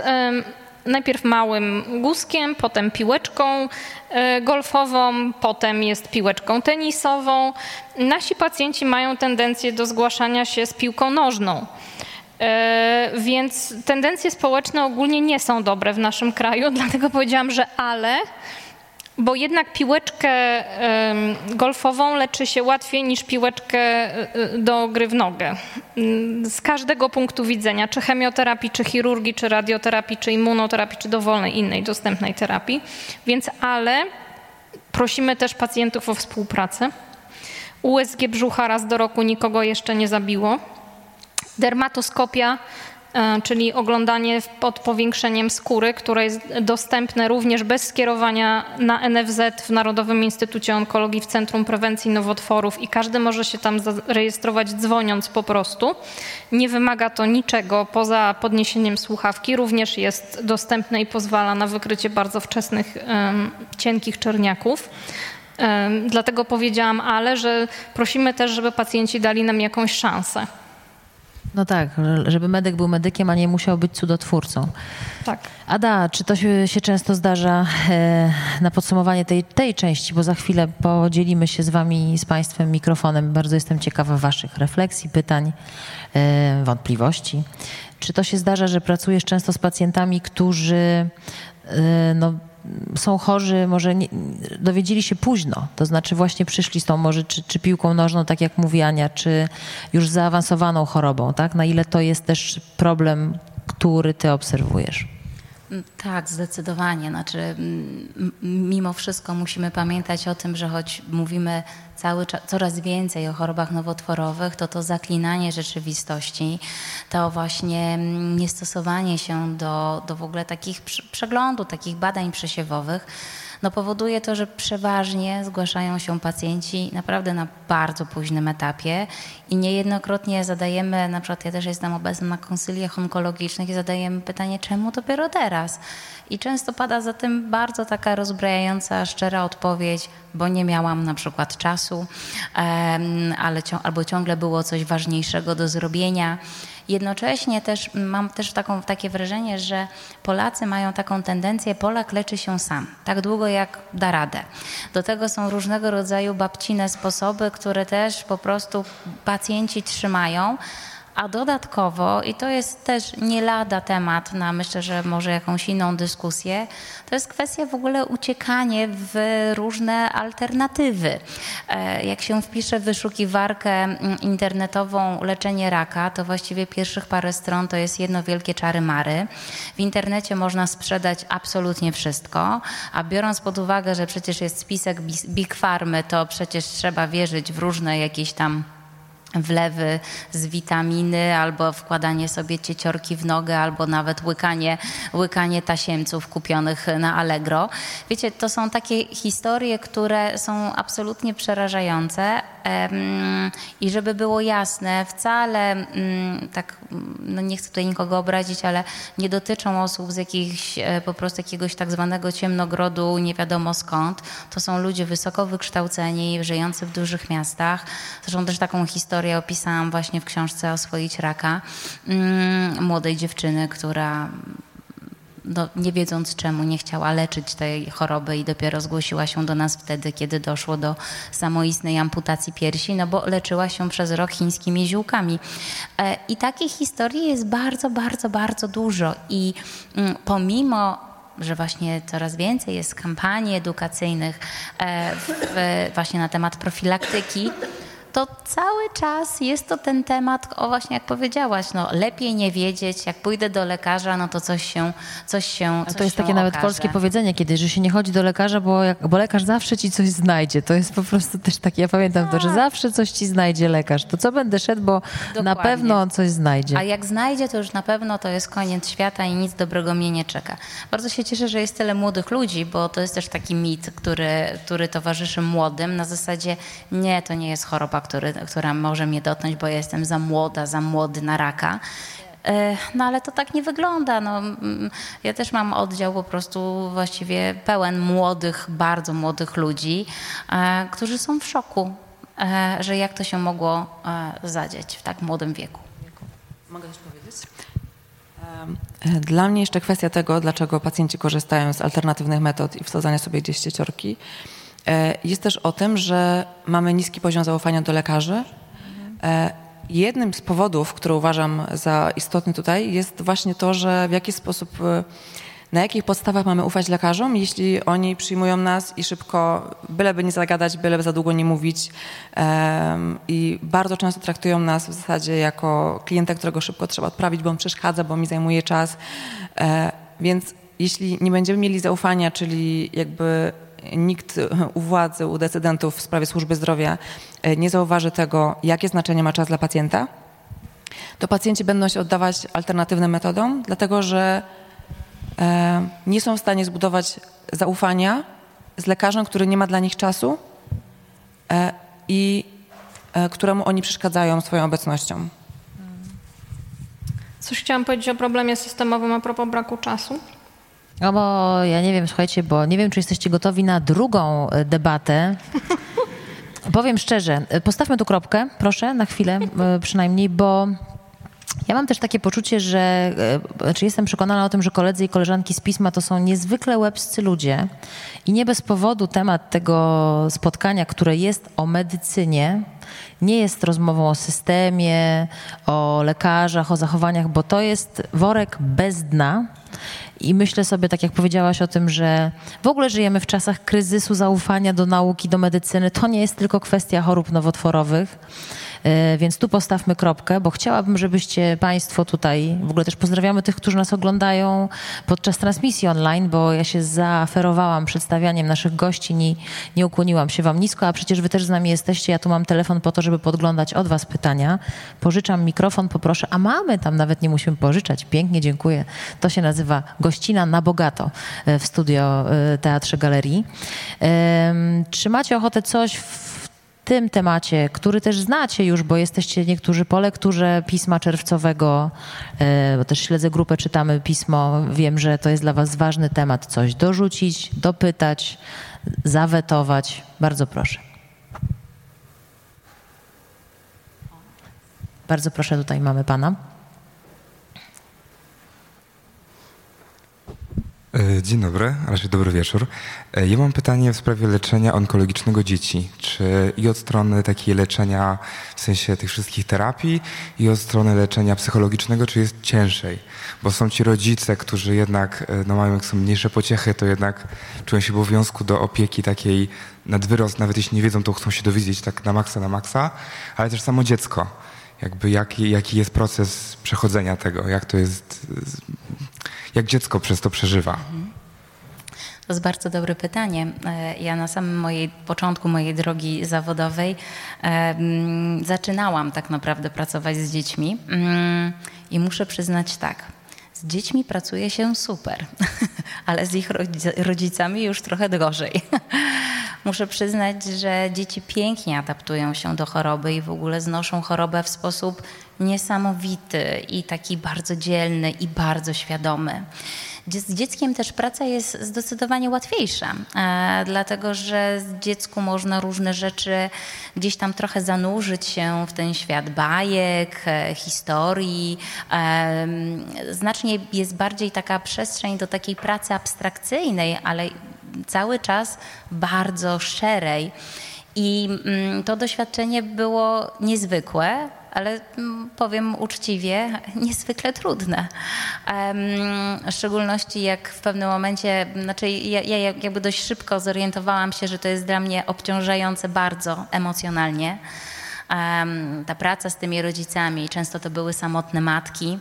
najpierw małym guzkiem, potem piłeczką e, golfową, potem jest piłeczką tenisową. Nasi pacjenci mają tendencję do zgłaszania się z piłką nożną. E, więc tendencje społeczne ogólnie nie są dobre w naszym kraju, dlatego powiedziałam, że ale, bo jednak piłeczkę golfową leczy się łatwiej niż piłeczkę e, do gry w nogę. Mm, z każdego punktu widzenia, czy chemioterapii, czy chirurgii, czy radioterapii, czy immunoterapii, czy dowolnej innej dostępnej terapii. Więc ale prosimy też pacjentów o współpracę. USG brzucha raz do roku nikogo jeszcze nie zabiło. Dermatoskopia, e, czyli oglądanie pod powiększeniem skóry, które jest dostępne również bez skierowania na NFZ w Narodowym Instytucie Onkologii w Centrum Prewencji Nowotworów i każdy może się tam zarejestrować dzwoniąc po prostu. Nie wymaga to niczego poza podniesieniem słuchawki, również jest dostępne i pozwala na wykrycie bardzo wczesnych cienkich czerniaków. Dlatego powiedziałam ale, że prosimy też, żeby pacjenci dali nam jakąś szansę.
No tak, żeby medyk był medykiem, a nie musiał być cudotwórcą.
Tak.
Ada, czy to się, często zdarza e, na podsumowanie tej, tej części, bo za chwilę podzielimy się z wami, z państwem mikrofonem. Bardzo jestem ciekawa waszych refleksji, pytań, e, wątpliwości. Czy to się zdarza, że pracujesz często z pacjentami, którzy e, no, są chorzy, może nie, dowiedzieli się późno, to znaczy właśnie przyszli z tą może czy, czy piłką nożną, tak jak mówi Ania, czy już zaawansowaną chorobą, tak? Na ile to jest też problem, który ty obserwujesz?
Mm, tak, zdecydowanie. Znaczy, mimo wszystko musimy pamiętać o tym, że choć mówimy cały czas, coraz więcej o chorobach nowotworowych, to to zaklinanie rzeczywistości, to właśnie niestosowanie się do, do w ogóle takich przeglądu, takich badań przesiewowych, no powoduje to, że przeważnie zgłaszają się pacjenci naprawdę na bardzo późnym etapie i niejednokrotnie zadajemy, na przykład ja też jestem obecna na konsyliach onkologicznych i zadajemy pytanie, czemu dopiero teraz? I często pada za tym bardzo taka rozbrajająca, szczera odpowiedź, bo nie miałam na przykład czasu, ale albo ciągle było coś ważniejszego do zrobienia. Jednocześnie też mam też taką, takie wrażenie, że Polacy mają taką tendencję, Polak leczy się sam, tak długo jak da radę. Do tego są różnego rodzaju babcine sposoby, które też po prostu pacjenci trzymają, a dodatkowo, i to jest też nie lada temat na myślę, że może jakąś inną dyskusję, to jest kwestia w ogóle uciekanie w różne alternatywy. E, jak się wpisze w wyszukiwarkę internetową leczenie raka, to właściwie pierwszych parę stron to jest jedno wielkie czary mary. W internecie można sprzedać absolutnie wszystko, a biorąc pod uwagę, że przecież jest spisek Big Farmy, to przecież trzeba wierzyć w różne jakieś tam wlewy z witaminy, albo wkładanie sobie cieciorki w nogę, albo nawet łykanie, łykanie tasiemców kupionych na Allegro. Wiecie, to są takie historie, które są absolutnie przerażające i żeby było jasne, wcale mm, tak, no nie chcę tutaj nikogo obrazić, ale nie dotyczą osób z jakichś, e, po prostu jakiegoś tak zwanego ciemnogrodu, nie wiadomo skąd. To są ludzie wysoko wykształceni, żyjący w dużych miastach. Zresztą też taką historię opisałam właśnie w książce Oswoić raka mm, młodej dziewczyny, która no, nie wiedząc czemu nie chciała leczyć tej choroby i dopiero zgłosiła się do nas wtedy, kiedy doszło do samoistnej amputacji piersi, no bo leczyła się przez rok chińskimi ziółkami. E, I takich historii jest bardzo, bardzo, bardzo dużo i mm, pomimo że właśnie coraz więcej jest kampanii edukacyjnych e, w, właśnie na temat profilaktyki, to cały czas jest to ten temat, o właśnie jak powiedziałaś, no lepiej nie wiedzieć, jak pójdę do lekarza, no to coś się, coś się coś
To jest
się
takie nawet
okaże.
polskie powiedzenie kiedyś, że się nie chodzi do lekarza, bo, jak, bo lekarz zawsze ci coś znajdzie. To jest po prostu też takie, ja pamiętam to, że
Tak.
zawsze coś ci znajdzie lekarz. To co będę szedł, bo na
Dokładnie.
pewno on coś znajdzie.
A jak znajdzie, to już na pewno to jest koniec świata i nic dobrego mnie nie czeka. Bardzo się cieszę, że jest tyle młodych ludzi, bo to jest też taki mit, który, który towarzyszy młodym. Na zasadzie nie, to nie jest choroba, który, która może mnie dotknąć, bo ja jestem za młoda, za młody na raka. E, No ale to tak nie wygląda. No, mm, ja też mam oddział po prostu właściwie pełen młodych, bardzo młodych ludzi, e, którzy są w szoku, e, że jak to się mogło zadzieć w tak młodym wieku.
Mogę coś powiedzieć? Dla mnie jeszcze kwestia tego, dlaczego pacjenci korzystają z alternatywnych metod i wsadzania sobie gdzieś cieciorki, jest też o tym, że mamy niski poziom zaufania do lekarzy. E, Jednym z powodów, który uważam za istotny tutaj, jest właśnie to, że w jaki sposób, e, na jakich podstawach mamy ufać lekarzom, jeśli oni przyjmują nas i szybko, byleby nie zagadać, byleby za długo nie mówić i bardzo często traktują nas w zasadzie jako klienta, którego szybko trzeba odprawić, bo on przeszkadza, bo mi zajmuje czas. E, Więc jeśli nie będziemy mieli zaufania, czyli jakby nikt u władzy, u decydentów w sprawie służby zdrowia e, nie zauważy tego, jakie znaczenie ma czas dla pacjenta, to pacjenci będą się oddawać alternatywnym metodom, dlatego że e, nie są w stanie zbudować zaufania z lekarzem, który nie ma dla nich czasu e, i e, któremu oni przeszkadzają swoją obecnością.
Coś chciałam powiedzieć o problemie systemowym a propos braku czasu.
No bo ja nie wiem, słuchajcie, bo nie wiem, czy jesteście gotowi na drugą e, debatę. Powiem szczerze, e, postawmy tu kropkę, proszę, na chwilę e, przynajmniej, bo ja mam też takie poczucie, że, znaczy jestem przekonana o tym, że koledzy i koleżanki z pisma to są niezwykle łebscy ludzie i nie bez powodu temat tego spotkania, które jest o medycynie, nie jest rozmową o systemie, o lekarzach, o zachowaniach, bo to jest worek bez dna. I myślę sobie, tak jak powiedziałaś o tym, że w ogóle żyjemy w czasach kryzysu zaufania do nauki, do medycyny. To nie jest tylko kwestia chorób nowotworowych. E, Więc tu postawmy kropkę, bo chciałabym, żebyście Państwo tutaj, w ogóle też pozdrawiamy tych, którzy nas oglądają podczas transmisji online, bo ja się zaaferowałam przedstawianiem naszych gości, nie, nie ukłoniłam się Wam nisko, a przecież Wy też z nami jesteście. Ja tu mam telefon po to, żeby podglądać od Was pytania. Pożyczam mikrofon, poproszę, a mamy tam, nawet nie musimy pożyczać. Pięknie, dziękuję. To się nazywa gościna na bogato e, w studio e, Teatrze Galerii. Czy macie ochotę coś w tym temacie, który też znacie już, bo jesteście niektórzy po lekturze Pisma Czerwcowego, e, bo też śledzę grupę Czytamy Pismo, wiem, że to jest dla Was ważny temat, coś dorzucić, dopytać, zawetować. Bardzo proszę. Bardzo proszę, tutaj mamy Pana.
Dzień dobry, raczej dobry wieczór. E, ja mam pytanie w sprawie leczenia onkologicznego dzieci. Czy i od strony takiej leczenia, w sensie tych wszystkich terapii, i od strony leczenia psychologicznego, czy jest ciężej? Bo są ci rodzice, którzy jednak, e, no mają jak są mniejsze pociechy, to jednak czują się obowiązku do opieki takiej nad wyrost, nawet jeśli nie wiedzą, to chcą się dowiedzieć tak na maksa, na maksa, ale też samo dziecko. Jakby jaki, jaki jest proces przechodzenia tego, jak to jest, jak dziecko przez to przeżywa?
To jest bardzo dobre pytanie. E, ja na samym mojej, początku mojej drogi zawodowej um, zaczynałam tak naprawdę pracować z dziećmi um, i muszę przyznać tak. Z dziećmi pracuje się super, ale z ich rodzicami już trochę gorzej. Muszę przyznać, że dzieci pięknie adaptują się do choroby i w ogóle znoszą chorobę w sposób niesamowity i taki bardzo dzielny i bardzo świadomy. Z dzieckiem też praca jest zdecydowanie łatwiejsza, e, dlatego że z dziecku można różne rzeczy gdzieś tam trochę zanurzyć się w ten świat bajek, e, historii. E, znacznie jest bardziej taka przestrzeń do takiej pracy abstrakcyjnej, ale cały czas bardzo szczerej. I mm, to doświadczenie było niezwykłe, ale mm, powiem uczciwie, niezwykle trudne. W szczególności jak w pewnym momencie, znaczy ja, ja jakby dość szybko zorientowałam się, że to jest dla mnie obciążające bardzo emocjonalnie. Ta praca z tymi rodzicami, często to były samotne matki,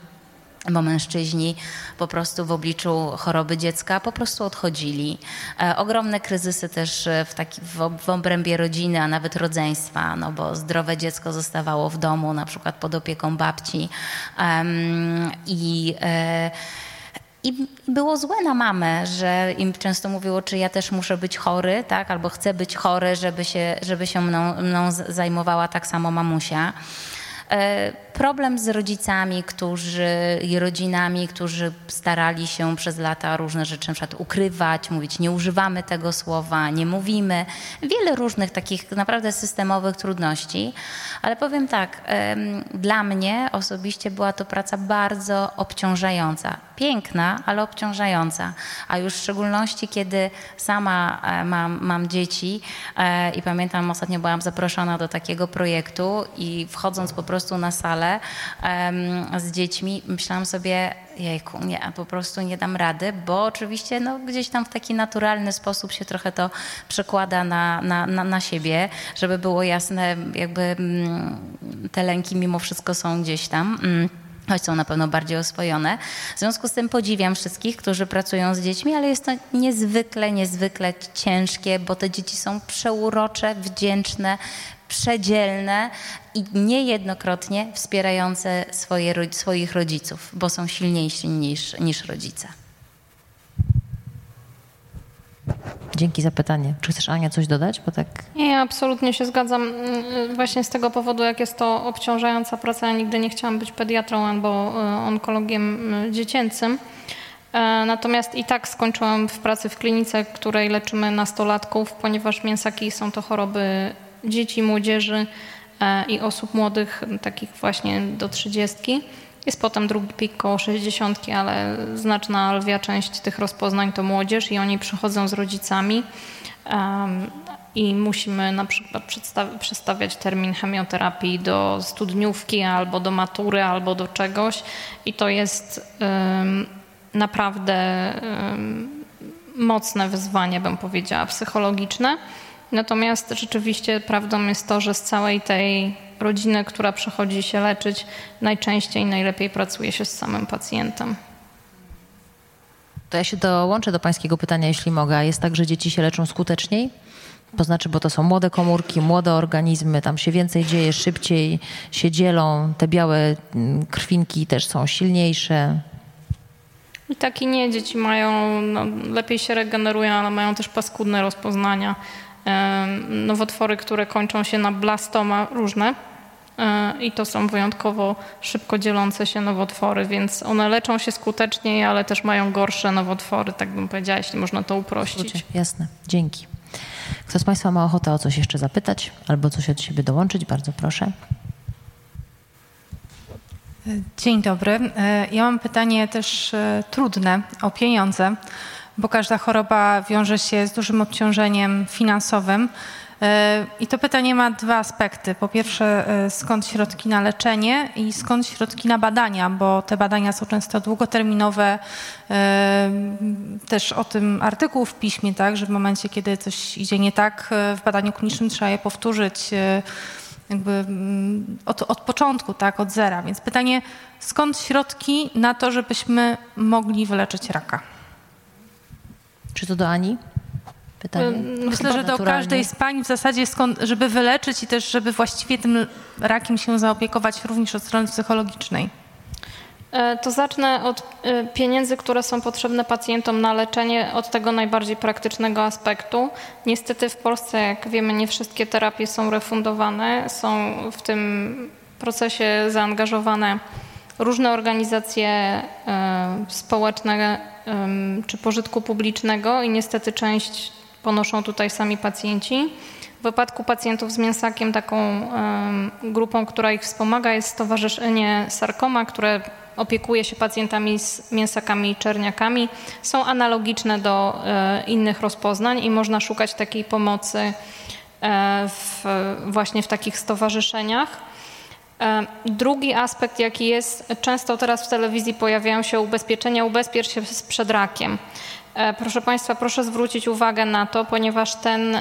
bo mężczyźni po prostu w obliczu choroby dziecka po prostu odchodzili. E, ogromne kryzysy też w, taki, w, obrębie rodziny, a nawet rodzeństwa, no bo zdrowe dziecko zostawało w domu, na przykład pod opieką babci. I e, i było złe na mamę, że im często mówiło, czy ja też muszę być chory, tak, albo chcę być chory, żeby się, żeby się mną, mną zajmowała tak samo mamusia. E, problem z rodzicami, którzy i rodzinami, którzy starali się przez lata różne rzeczy na przykład ukrywać, mówić nie używamy tego słowa, nie mówimy. Wiele różnych takich naprawdę systemowych trudności, ale powiem tak, dla mnie osobiście była to praca bardzo obciążająca. Piękna, ale obciążająca. A już w szczególności, kiedy sama e, mam, mam dzieci e, i pamiętam, ostatnio byłam zaproszona do takiego projektu i wchodząc po prostu na salę, z dziećmi, myślałam sobie, jejku, nie, po prostu nie dam rady, bo oczywiście no, gdzieś tam w taki naturalny sposób się trochę to przekłada na, na, na, na siebie, żeby było jasne, jakby mm, te lęki mimo wszystko są gdzieś tam mm, choć są na pewno bardziej oswojone. W związku z tym podziwiam wszystkich, którzy pracują z dziećmi, ale jest to niezwykle, niezwykle ciężkie, bo te dzieci są przeurocze, wdzięczne, przedzielne i niejednokrotnie wspierające swoje, swoich rodziców, bo są silniejsi niż, niż rodzice.
Dzięki za pytanie. Czy chcesz, Ania, coś dodać? Bo tak...
Nie, absolutnie się zgadzam. Mm, właśnie z tego powodu, jak jest to obciążająca praca, ja nigdy nie chciałam być pediatrą albo e, onkologiem mm, dziecięcym. E, natomiast i tak skończyłam w pracy w klinice, której leczymy nastolatków, ponieważ mięsaki są to choroby dzieci, młodzieży e, i osób młodych, takich właśnie do trzydziestki. Jest potem drugi pik koło 60, ale znaczna lwia część tych rozpoznań to młodzież i oni przychodzą z rodzicami um, i musimy na przykład przedstawiać termin chemioterapii do studniówki albo do matury albo do czegoś i to jest um, naprawdę um, mocne wyzwanie, bym powiedziała, psychologiczne. Natomiast rzeczywiście prawdą jest to, że z całej tej rodziny, która przychodzi się leczyć, najczęściej najlepiej pracuje się z samym pacjentem.
To ja się dołączę do pańskiego pytania, jeśli mogę. Jest tak, że dzieci się leczą skuteczniej? To znaczy, bo to są młode komórki, młode organizmy, tam się więcej dzieje, szybciej się dzielą, te białe mm, krwinki też są silniejsze.
I tak i nie, dzieci mają, no, lepiej się regenerują, ale mają też paskudne rozpoznania nowotwory, które kończą się na blastoma różne. E, I to są wyjątkowo szybko dzielące się nowotwory, więc one leczą się skuteczniej, ale też mają gorsze nowotwory, tak bym powiedziała, jeśli można to uprościć.
Jasne, dzięki. Kto z Państwa ma ochotę o coś jeszcze zapytać albo coś od siebie dołączyć? Bardzo proszę.
Dzień dobry. E, ja mam pytanie też e, trudne o pieniądze bo każda choroba wiąże się z dużym obciążeniem finansowym. I to pytanie ma dwa aspekty. Po pierwsze, skąd środki na leczenie i skąd środki na badania, bo te badania są często długoterminowe. Też o tym artykuł w piśmie, tak, że w momencie, kiedy coś idzie nie tak w badaniu klinicznym, trzeba je powtórzyć jakby mm, od, od początku, tak, od zera. Więc pytanie, skąd środki na to, żebyśmy mogli wyleczyć raka?
Czy to do Ani? Pytanie.
Myślę, że do każdej z pań w zasadzie, skąd, żeby wyleczyć i też, żeby właściwie tym rakiem się zaopiekować również od strony psychologicznej.
E, to zacznę od e, pieniędzy, które są potrzebne pacjentom na leczenie, od tego najbardziej praktycznego aspektu. Niestety w Polsce, jak wiemy, nie wszystkie terapie są refundowane. Są w tym procesie zaangażowane różne organizacje e, społeczne czy pożytku publicznego i niestety część ponoszą tutaj sami pacjenci. W wypadku pacjentów z mięsakiem taką grupą, która ich wspomaga jest Stowarzyszenie Sarkoma, które opiekuje się pacjentami z mięsakami i czerniakami, są analogiczne do e, innych rozpoznań i można szukać takiej pomocy e, w, właśnie w takich stowarzyszeniach. Drugi aspekt, jaki jest, często teraz w telewizji pojawiają się ubezpieczenia, ubezpiecz się przed rakiem. E, proszę Państwa, proszę zwrócić uwagę na to, ponieważ ten,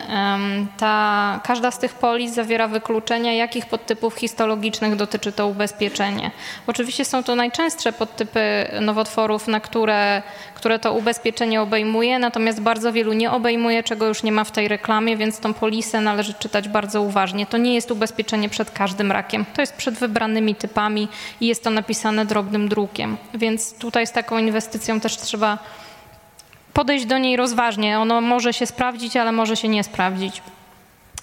ta, każda z tych polis zawiera wykluczenia, jakich podtypów histologicznych dotyczy to ubezpieczenie. Oczywiście są to najczęstsze podtypy nowotworów, na które, które to ubezpieczenie obejmuje, natomiast bardzo wielu nie obejmuje, czego już nie ma w tej reklamie, więc tą polisę należy czytać bardzo uważnie. To nie jest ubezpieczenie przed każdym rakiem, to jest przed wybranymi typami i jest to napisane drobnym drukiem. Więc tutaj z taką inwestycją też trzeba podejść do niej rozważnie. Ono może się sprawdzić, ale może się nie sprawdzić.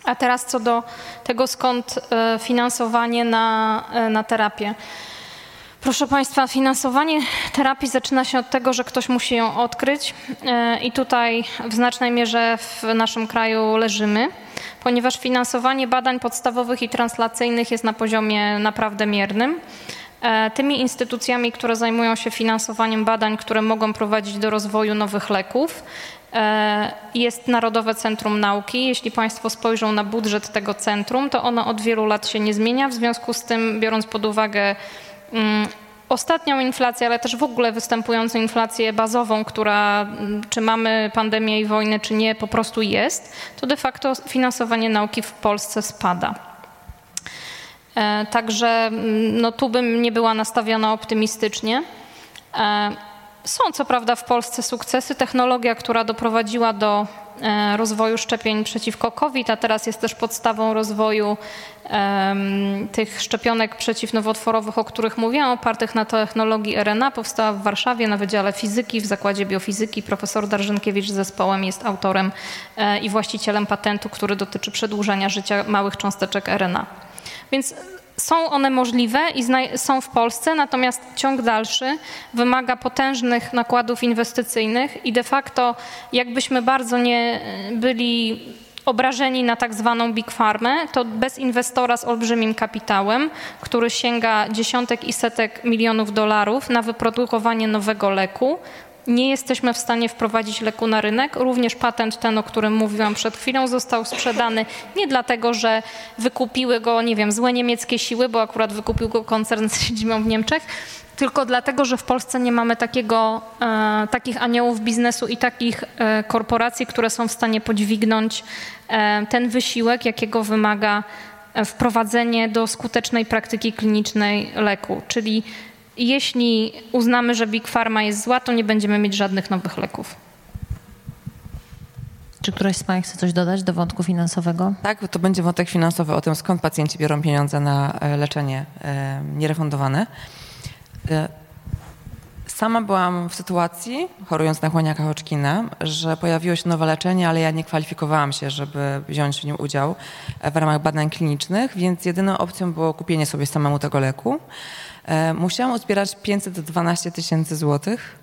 A teraz co do tego, skąd e, finansowanie na, e, na terapię. Proszę Państwa, finansowanie terapii zaczyna się od tego, że ktoś musi ją odkryć e, i tutaj w znacznej mierze w naszym kraju leżymy, ponieważ finansowanie badań podstawowych i translacyjnych jest na poziomie naprawdę miernym. E, tymi instytucjami, które zajmują się finansowaniem badań, które mogą prowadzić do rozwoju nowych leków, e, jest Narodowe Centrum Nauki. Jeśli Państwo spojrzą na budżet tego centrum, to ono od wielu lat się nie zmienia. W związku z tym, biorąc pod uwagę mm, ostatnią inflację, ale też w ogóle występującą inflację bazową, która mm, czy mamy pandemię i wojnę, czy nie, po prostu jest, to de facto finansowanie nauki w Polsce spada. E, także mm, no, tu bym nie była nastawiona optymistycznie. E, są co prawda w Polsce sukcesy. Technologia, która doprowadziła do e, rozwoju szczepień przeciwko COVID, a teraz jest też podstawą rozwoju tych szczepionek przeciwnowotworowych, o których mówiłam, opartych na technologii RNA, powstała w Warszawie na Wydziale Fizyki w Zakładzie Biofizyki. Profesor Darżynkiewicz z zespołem jest autorem i właścicielem patentu, który dotyczy przedłużania życia małych cząsteczek RNA. Więc są one możliwe i są w Polsce, natomiast ciąg dalszy wymaga potężnych nakładów inwestycyjnych i de facto, jakbyśmy bardzo nie byli obrażeni na tak zwaną big farmę, to bez inwestora z olbrzymim kapitałem, który sięga dziesiątek i setek milionów dolarów na wyprodukowanie nowego leku, nie jesteśmy w stanie wprowadzić leku na rynek. Również patent ten, o którym mówiłam przed chwilą, został sprzedany nie dlatego, że wykupiły go, nie wiem, złe niemieckie siły, bo akurat wykupił go koncern z siedzibą w Niemczech, tylko dlatego, że w Polsce nie mamy takiego, e, takich aniołów biznesu i takich e, korporacji, które są w stanie podźwignąć e, ten wysiłek, jakiego wymaga e, wprowadzenie do skutecznej praktyki klinicznej leku, czyli jeśli uznamy, że Big Pharma jest zła, to nie będziemy mieć żadnych nowych leków.
Czy któraś z Pań chce coś dodać do wątku finansowego?
Tak, to będzie wątek finansowy o tym, skąd pacjenci biorą pieniądze na e, leczenie e, nierefundowane. E, sama byłam w sytuacji, chorując na chłoniaka Hodgkina, że pojawiło się nowe leczenie, ale ja nie kwalifikowałam się, żeby wziąć w nim udział w ramach badań klinicznych, więc jedyną opcją było kupienie sobie samemu tego leku. E, musiałam uzbierać 512 tysięcy złotych,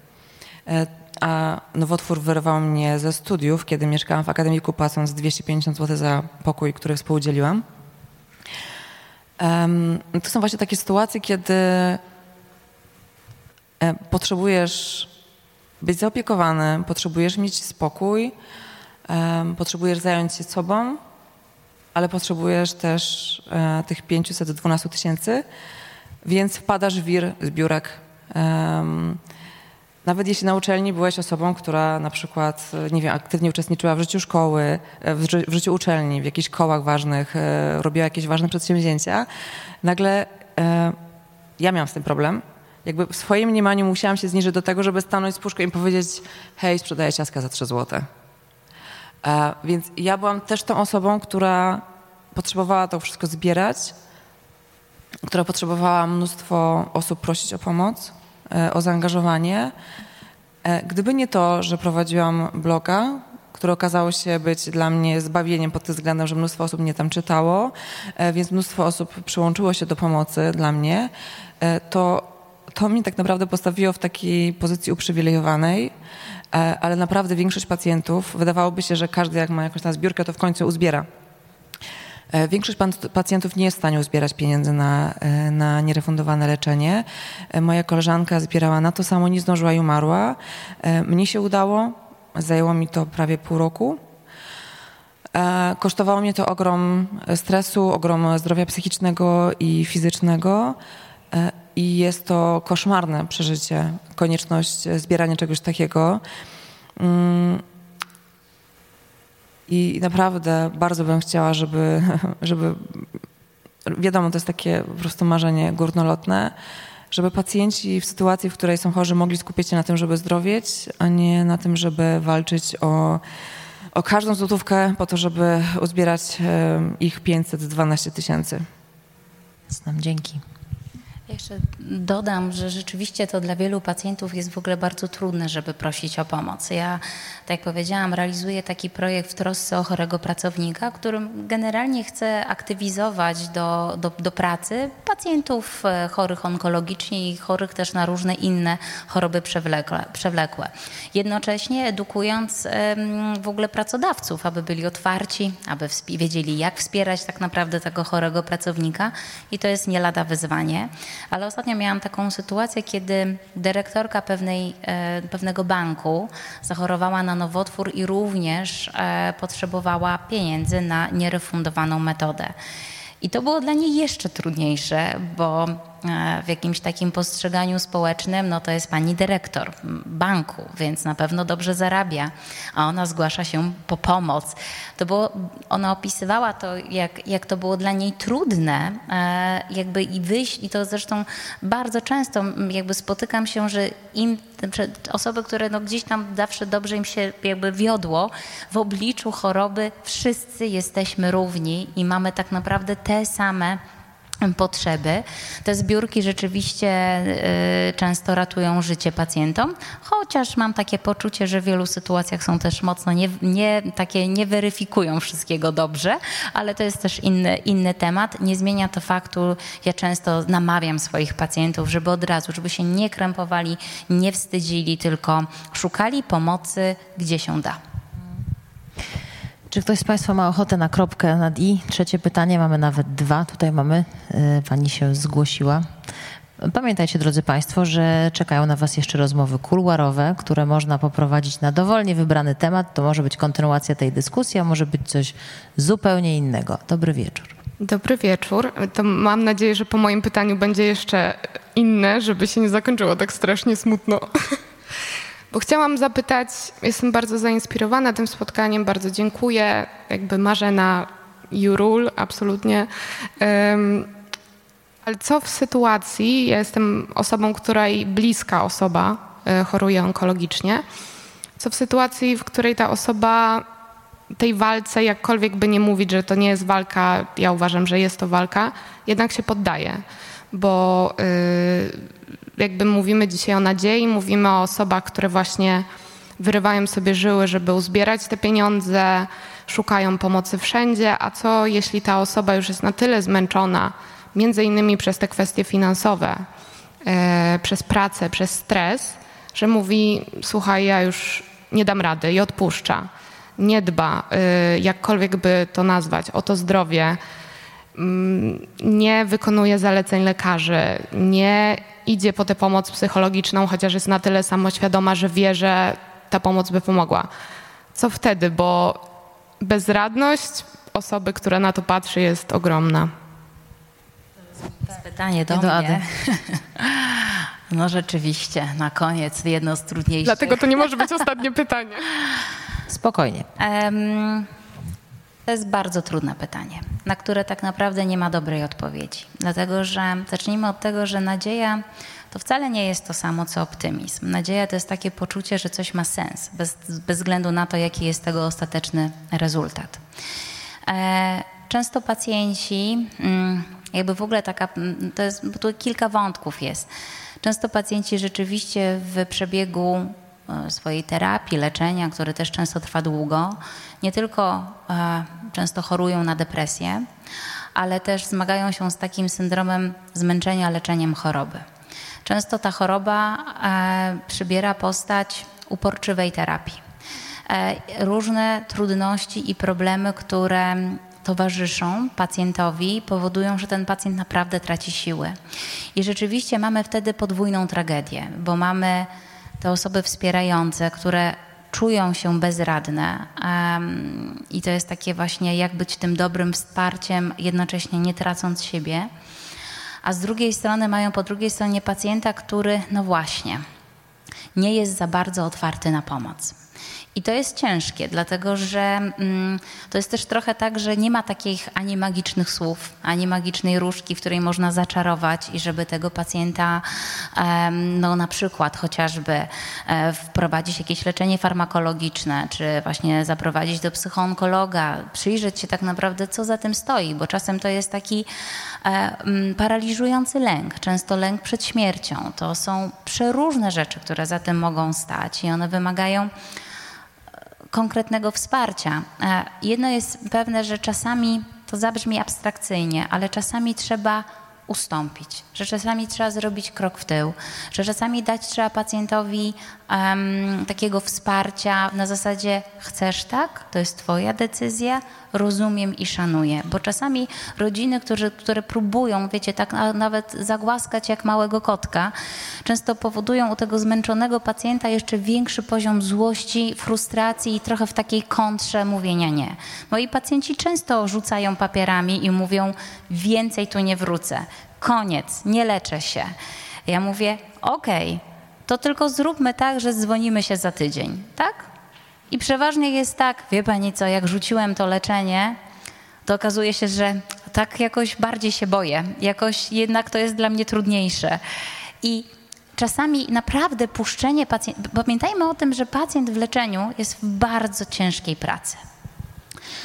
e, a nowotwór wyrwał mnie ze studiów, kiedy mieszkałam w akademiku, płacąc 250 zł za pokój, który współudzieliłam. To są właśnie takie sytuacje, kiedy e, potrzebujesz być zaopiekowany, potrzebujesz mieć spokój, potrzebujesz zająć się sobą, ale potrzebujesz też tych 512 tysięcy, więc wpadasz w wir zbiórek. Em, nawet jeśli na uczelni byłeś osobą, która na przykład, e, nie wiem, aktywnie uczestniczyła w życiu szkoły, e, w, ży- w życiu uczelni, w jakichś kołach ważnych, e, robiła jakieś ważne przedsięwzięcia, nagle e, ja miałam z tym problem. Jakby w swoim mniemaniu musiałam się zniżyć do tego, żeby stanąć z puszką i powiedzieć hej, sprzedaję ciastka za 3 złote. E, więc ja byłam też tą osobą, która potrzebowała to wszystko zbierać, która potrzebowała mnóstwo osób prosić o pomoc, e, o zaangażowanie. E, Gdyby nie to, że prowadziłam bloga, które okazało się być dla mnie zbawieniem pod tym względem, że mnóstwo osób mnie tam czytało, e, więc mnóstwo osób przyłączyło się do pomocy dla mnie, to to mnie tak naprawdę postawiło w takiej pozycji uprzywilejowanej, ale naprawdę większość pacjentów, wydawałoby się, że każdy jak ma jakąś tam zbiórkę, to w końcu uzbiera. E, Większość pacjentów nie jest w stanie uzbierać pieniędzy na, e, na nierefundowane leczenie. E, Moja koleżanka zbierała na to samo, nie zdążyła i umarła. Mnie się udało, zajęło mi to prawie pół roku. Kosztowało mnie to ogrom stresu, ogrom zdrowia psychicznego i fizycznego. I jest to koszmarne przeżycie, konieczność zbierania czegoś takiego. I naprawdę bardzo bym chciała, żeby, żeby wiadomo, to jest takie po prostu marzenie górnolotne, żeby pacjenci w sytuacji, w której są chorzy, mogli skupić się na tym, żeby zdrowieć, a nie na tym, żeby walczyć o, o każdą złotówkę po to, żeby uzbierać ich 512 tysięcy.
Znam, dzięki.
Jeszcze dodam, że rzeczywiście to dla wielu pacjentów jest w ogóle bardzo trudne, żeby prosić o pomoc. Ja, tak jak powiedziałam, realizuję taki projekt w trosce o chorego pracownika, którym generalnie chcę aktywizować do, do, do pracy pacjentów e, chorych onkologicznie i chorych też na różne inne choroby przewlekłe. przewlekłe. Jednocześnie edukując w ogóle pracodawców, aby byli otwarci, aby wiedzieli, jak wspierać tak naprawdę tego chorego pracownika i to jest nie lada wyzwanie. Ale ostatnio miałam taką sytuację, kiedy dyrektorka pewnej, e, pewnego banku zachorowała na nowotwór i również e, potrzebowała pieniędzy na nierefundowaną metodę. I to było dla niej jeszcze trudniejsze, bo w jakimś takim postrzeganiu społecznym, no to jest pani dyrektor banku, więc na pewno dobrze zarabia, a ona zgłasza się po pomoc. To było, ona opisywała to, jak, jak to było dla niej trudne, e, jakby i wyjść, i to zresztą bardzo często jakby spotykam się, że im osoby, które no gdzieś tam zawsze dobrze im się jakby wiodło, w obliczu choroby wszyscy jesteśmy równi i mamy tak naprawdę te same potrzeby. Te zbiórki rzeczywiście y, często ratują życie pacjentom, chociaż mam takie poczucie, że w wielu sytuacjach są też mocno nie, nie, takie nie weryfikują wszystkiego dobrze, ale to jest też inny, inny temat. Nie zmienia to faktu, ja często namawiam swoich pacjentów, żeby od razu, żeby się nie krępowali, nie wstydzili, tylko szukali pomocy, gdzie się da.
Czy ktoś z Państwa ma ochotę na kropkę nad i? Trzecie pytanie, mamy nawet dwa. Tutaj mamy, y, pani się zgłosiła. Pamiętajcie, drodzy Państwo, że czekają na Was jeszcze rozmowy kuluarowe, które można poprowadzić na dowolnie wybrany temat. To może być kontynuacja tej dyskusji, a może być coś zupełnie innego. Dobry wieczór.
Dobry wieczór. To mam nadzieję, że po moim pytaniu będzie jeszcze inne, żeby się nie zakończyło tak strasznie smutno. Bo chciałam zapytać, jestem bardzo zainspirowana tym spotkaniem, bardzo dziękuję. Jakby Marzena Jurul, absolutnie. Em, ale co w sytuacji, ja jestem osobą, której bliska osoba e, choruje onkologicznie, co w sytuacji, w której ta osoba tej walce, jakkolwiek by nie mówić, że to nie jest walka, ja uważam, że jest to walka, jednak się poddaje. Bo y, jakby mówimy dzisiaj o nadziei, mówimy o osobach, które właśnie wyrywają sobie żyły, żeby uzbierać te pieniądze, szukają pomocy wszędzie, a co jeśli ta osoba już jest na tyle zmęczona, między innymi przez te kwestie finansowe, e, przez pracę, przez stres, że mówi, słuchaj, ja już nie dam rady i odpuszcza. Nie dba, y, jakkolwiek by to nazwać, o to zdrowie, nie wykonuje zaleceń lekarzy, nie idzie po tę pomoc psychologiczną, chociaż jest na tyle samoświadoma, że wie, że ta pomoc by pomogła. Co wtedy? Bo bezradność osoby, która na to patrzy, jest ogromna.
Pytanie do,
do
mnie.
Ady.
No rzeczywiście, na koniec jedno z trudniejszych.
Dlatego to nie może być ostatnie pytanie.
Spokojnie.
Em, to jest bardzo trudne pytanie, na które tak naprawdę nie ma dobrej odpowiedzi. Dlatego, że zacznijmy od tego, że nadzieja to wcale nie jest to samo co optymizm. Nadzieja to jest takie poczucie, że coś ma sens, bez, bez względu na to, jaki jest tego ostateczny rezultat. E, często pacjenci, mm, jakby w ogóle taka, mm, to jest, bo tu kilka wątków jest. Często pacjenci rzeczywiście w przebiegu swojej terapii, leczenia, które też często trwa długo, nie tylko e, często chorują na depresję, ale też zmagają się z takim syndromem zmęczenia leczeniem choroby. Często ta choroba e, przybiera postać uporczywej terapii. E, różne trudności i problemy, które towarzyszą pacjentowi, powodują, że ten pacjent naprawdę traci siły. I rzeczywiście mamy wtedy podwójną tragedię, bo mamy te osoby wspierające, które czują się bezradne um, i to jest takie właśnie jak być tym dobrym wsparciem, jednocześnie nie tracąc siebie. A z drugiej strony mają po drugiej stronie pacjenta, który, no właśnie, nie jest za bardzo otwarty na pomoc. I to jest ciężkie, dlatego że mm, to jest też trochę tak, że nie ma takich ani magicznych słów, ani magicznej różdżki, w której można zaczarować i żeby tego pacjenta, no na przykład chociażby e, wprowadzić jakieś leczenie farmakologiczne, czy właśnie zaprowadzić do psychoonkologa, przyjrzeć się tak naprawdę, co za tym stoi, bo czasem to jest taki e, mm, paraliżujący lęk, często lęk przed śmiercią. To są przeróżne rzeczy, które za tym mogą stać i one wymagają konkretnego wsparcia. E, Jedno jest pewne, że czasami to zabrzmi abstrakcyjnie, ale czasami trzeba ustąpić, że czasami trzeba zrobić krok w tył, że czasami dać trzeba pacjentowi um, takiego wsparcia na zasadzie chcesz tak, to jest twoja decyzja, rozumiem i szanuję, bo czasami rodziny, które, które próbują, wiecie, tak nawet zagłaskać jak małego kotka, często powodują u tego zmęczonego pacjenta jeszcze większy poziom złości, frustracji i trochę w takiej kontrze mówienia nie. Moi pacjenci często rzucają papierami i mówią więcej tu nie wrócę, koniec, nie leczę się. Ja mówię, okej, okay, to tylko zróbmy tak, że dzwonimy się za tydzień, tak? I przeważnie jest tak, wie pani co, jak rzuciłem to leczenie, to okazuje się, że tak jakoś bardziej się boję, jakoś jednak to jest dla mnie trudniejsze. I czasami naprawdę puszczenie pacjenta, pamiętajmy o tym, że pacjent w leczeniu jest w bardzo ciężkiej pracy.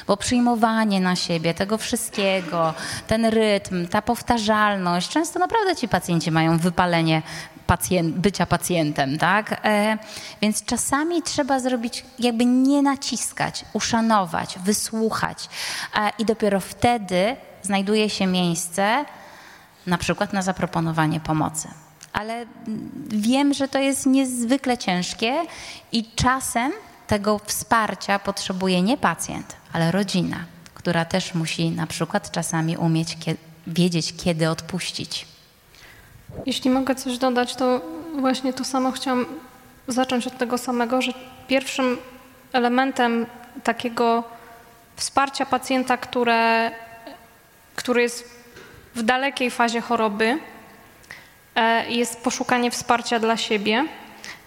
Bo przyjmowanie na siebie tego wszystkiego, ten rytm, ta powtarzalność, często naprawdę ci pacjenci mają wypalenie pacjent, bycia pacjentem, tak? E, więc czasami trzeba zrobić, jakby nie naciskać, uszanować, wysłuchać e, i dopiero wtedy znajduje się miejsce na przykład na zaproponowanie pomocy. Ale wiem, że to jest niezwykle ciężkie i czasem tego wsparcia potrzebuje nie pacjent, ale rodzina, która też musi na przykład czasami umieć wiedzieć, kiedy odpuścić.
Jeśli mogę coś dodać, to właśnie to samo chciałam zacząć od tego samego, że pierwszym elementem takiego wsparcia pacjenta, które, który jest w dalekiej fazie choroby, e, jest poszukanie wsparcia dla siebie.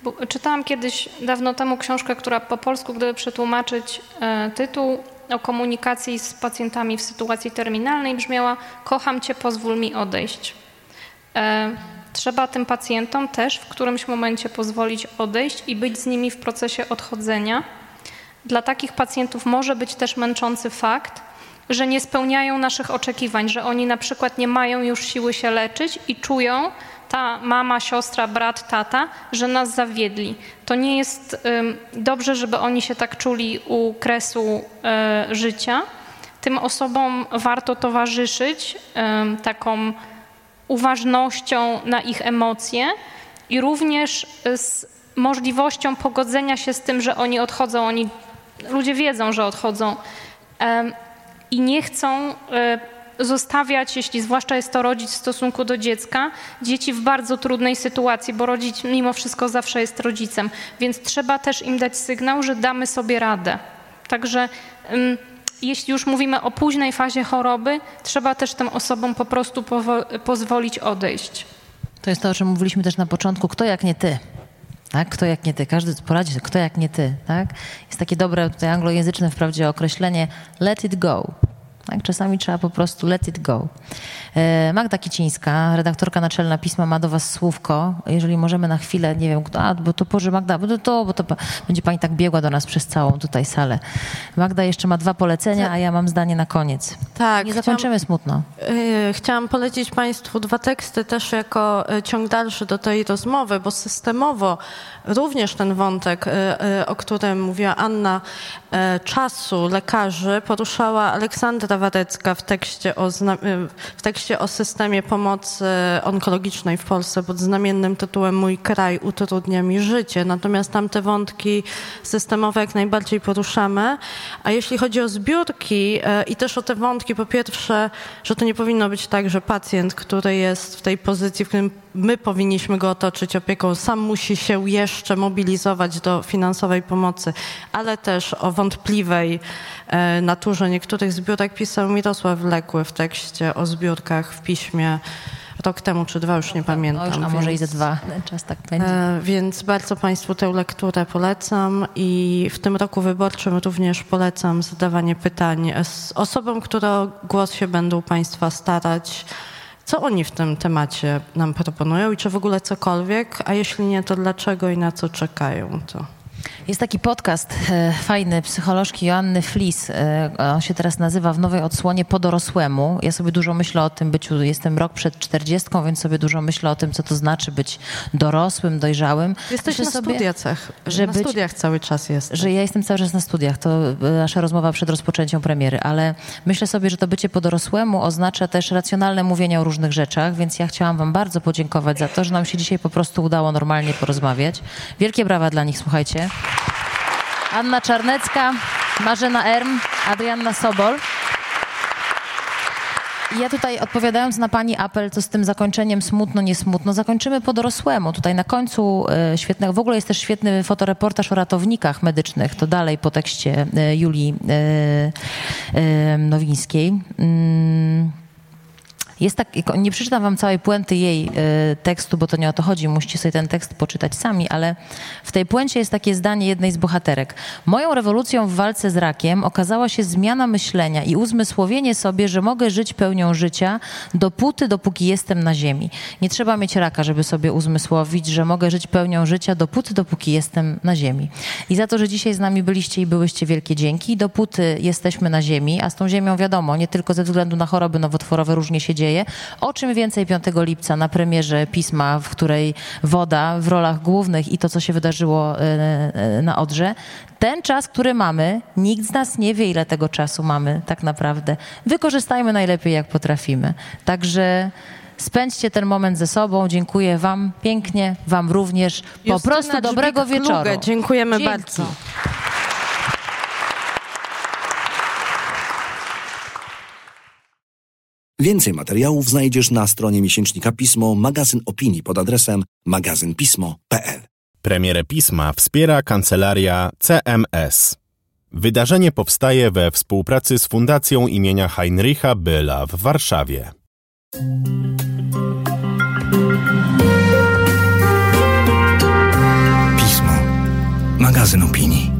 Bo czytałam kiedyś dawno temu książkę, która po polsku, gdyby przetłumaczyć e, tytuł o komunikacji z pacjentami w sytuacji terminalnej, brzmiała Kocham cię, pozwól mi odejść. E, trzeba tym pacjentom też w którymś momencie pozwolić odejść i być z nimi w procesie odchodzenia. Dla takich pacjentów może być też męczący fakt, że nie spełniają naszych oczekiwań, że oni na przykład nie mają już siły się leczyć i czują, ta mama, siostra, brat, tata, że nas zawiedli. To nie jest dobrze, żeby oni się tak czuli u kresu e, życia. Tym osobom warto towarzyszyć taką uważnością na ich emocje i również z możliwością pogodzenia się z tym, że oni odchodzą, oni, ludzie wiedzą, że odchodzą i nie chcą e, zostawiać, jeśli zwłaszcza jest to rodzic w stosunku do dziecka, dzieci w bardzo trudnej sytuacji, bo rodzic mimo wszystko zawsze jest rodzicem, więc trzeba też im dać sygnał, że damy sobie radę. Także jeśli już mówimy o późnej fazie choroby, trzeba też tym osobom po prostu pozwolić odejść.
To jest to, o czym mówiliśmy też na początku. Kto jak nie ty? Tak? Kto jak nie ty? Każdy poradzi kto jak nie ty. Tak? Jest takie dobre tutaj anglojęzyczne wprawdzie określenie let it go. Tak? Czasami trzeba po prostu let it go. E, Magda Kicińska, redaktorka naczelna pisma, ma do Was słówko. Jeżeli możemy na chwilę, nie wiem, a, bo to Boże Magda, bo to, to, bo to będzie Pani tak biegła do nas przez całą tutaj salę. Magda jeszcze ma dwa polecenia, a ja mam zdanie na koniec. Tak. Nie zakończymy chciałam, smutno.
Yy, chciałam polecić Państwu dwa teksty też jako e, ciąg dalszy do tej rozmowy, bo systemowo również ten wątek, o którym mówiła Anna, czasu lekarzy poruszała Aleksandra Warecka w tekście o, w tekście o systemie pomocy onkologicznej w Polsce pod znamiennym tytułem Mój kraj utrudnia mi życie. Natomiast tam te wątki systemowe jak najbardziej poruszamy. A jeśli chodzi o zbiórki e, i też o te wątki, po pierwsze, że to nie powinno być tak, że pacjent, który jest w tej pozycji, w którym my powinniśmy go otoczyć opieką, sam musi się jeszcze mobilizować do finansowej pomocy, ale też o wątpliwej e, naturze niektórych zbiórek pisał Mirosław Lekły w tekście o zbiórkach w piśmie rok temu czy dwa, już nie pamiętam.
już, a może więc, i ze dwa, czas tak będzie. E,
więc bardzo Państwu tę lekturę polecam i w tym roku wyborczym również polecam zadawanie pytań z osobom, które o głos się będą Państwa starać co oni w tym temacie nam proponują i czy w ogóle cokolwiek, a jeśli nie, to dlaczego i na co czekają? To.
Jest taki podcast e, fajny psycholożki Joanny Flis. E, on się teraz nazywa w nowej odsłonie Po dorosłemu. Ja sobie dużo myślę o tym byciu, jestem rok przed czterdziestką, więc sobie dużo myślę o tym, co to znaczy być dorosłym, dojrzałym.
Jesteś myślę na sobie, studiach, że na być, studiach cały czas jest.
Że ja jestem cały czas na studiach. To e, nasza rozmowa przed rozpoczęciem premiery, ale myślę sobie, że to bycie po dorosłemu oznacza też racjonalne mówienie o różnych rzeczach, więc ja chciałam wam bardzo podziękować za to, że nam się dzisiaj po prostu udało normalnie porozmawiać. Wielkie brawa dla nich, słuchajcie. Anna Czarnecka, Marzena Erm, Adrianna Sobol. Ja tutaj odpowiadając na pani apel, co z tym zakończeniem smutno, nie smutno, zakończymy po dorosłemu. Tutaj na końcu świetnego, w ogóle jest też świetny fotoreportaż o ratownikach medycznych, to dalej po tekście e, Julii e, Nowińskiej. Jest tak, nie przeczytam wam całej puenty jej y, tekstu, bo to nie o to chodzi, musicie sobie ten tekst poczytać sami, ale w tej puencie jest takie zdanie jednej z bohaterek. Moją rewolucją w walce z rakiem okazała się zmiana myślenia i uzmysłowienie sobie, że mogę żyć pełnią życia dopóty, dopóki jestem na ziemi. Nie trzeba mieć raka, żeby sobie uzmysłowić, że mogę żyć pełnią życia dopóty, dopóki jestem na ziemi. I za to, że dzisiaj z nami byliście i byłyście wielkie dzięki. Dopóty jesteśmy na ziemi, a z tą ziemią wiadomo, nie tylko ze względu na choroby nowotworowe różnie się dzieje, dzieje. O czym więcej 5 lipca na premierze pisma, w której woda w rolach głównych i to, co się wydarzyło e, e, na Odrze. Ten czas, który mamy, nikt z nas nie wie, ile tego czasu mamy tak naprawdę. Wykorzystajmy najlepiej, jak potrafimy. Także spędźcie ten moment ze sobą. Dziękuję Wam pięknie, Wam również. Po Justyna prostu dobrego wieczoru.
Dziękujemy Dzięki. bardzo.
Więcej materiałów znajdziesz na stronie miesięcznika Pismo, magazyn opinii pod adresem magazynpismo.pl.
Premierę pisma wspiera kancelaria CMS. Wydarzenie powstaje we współpracy z Fundacją imienia Heinricha Byla w Warszawie.
Pismo. Magazyn opinii.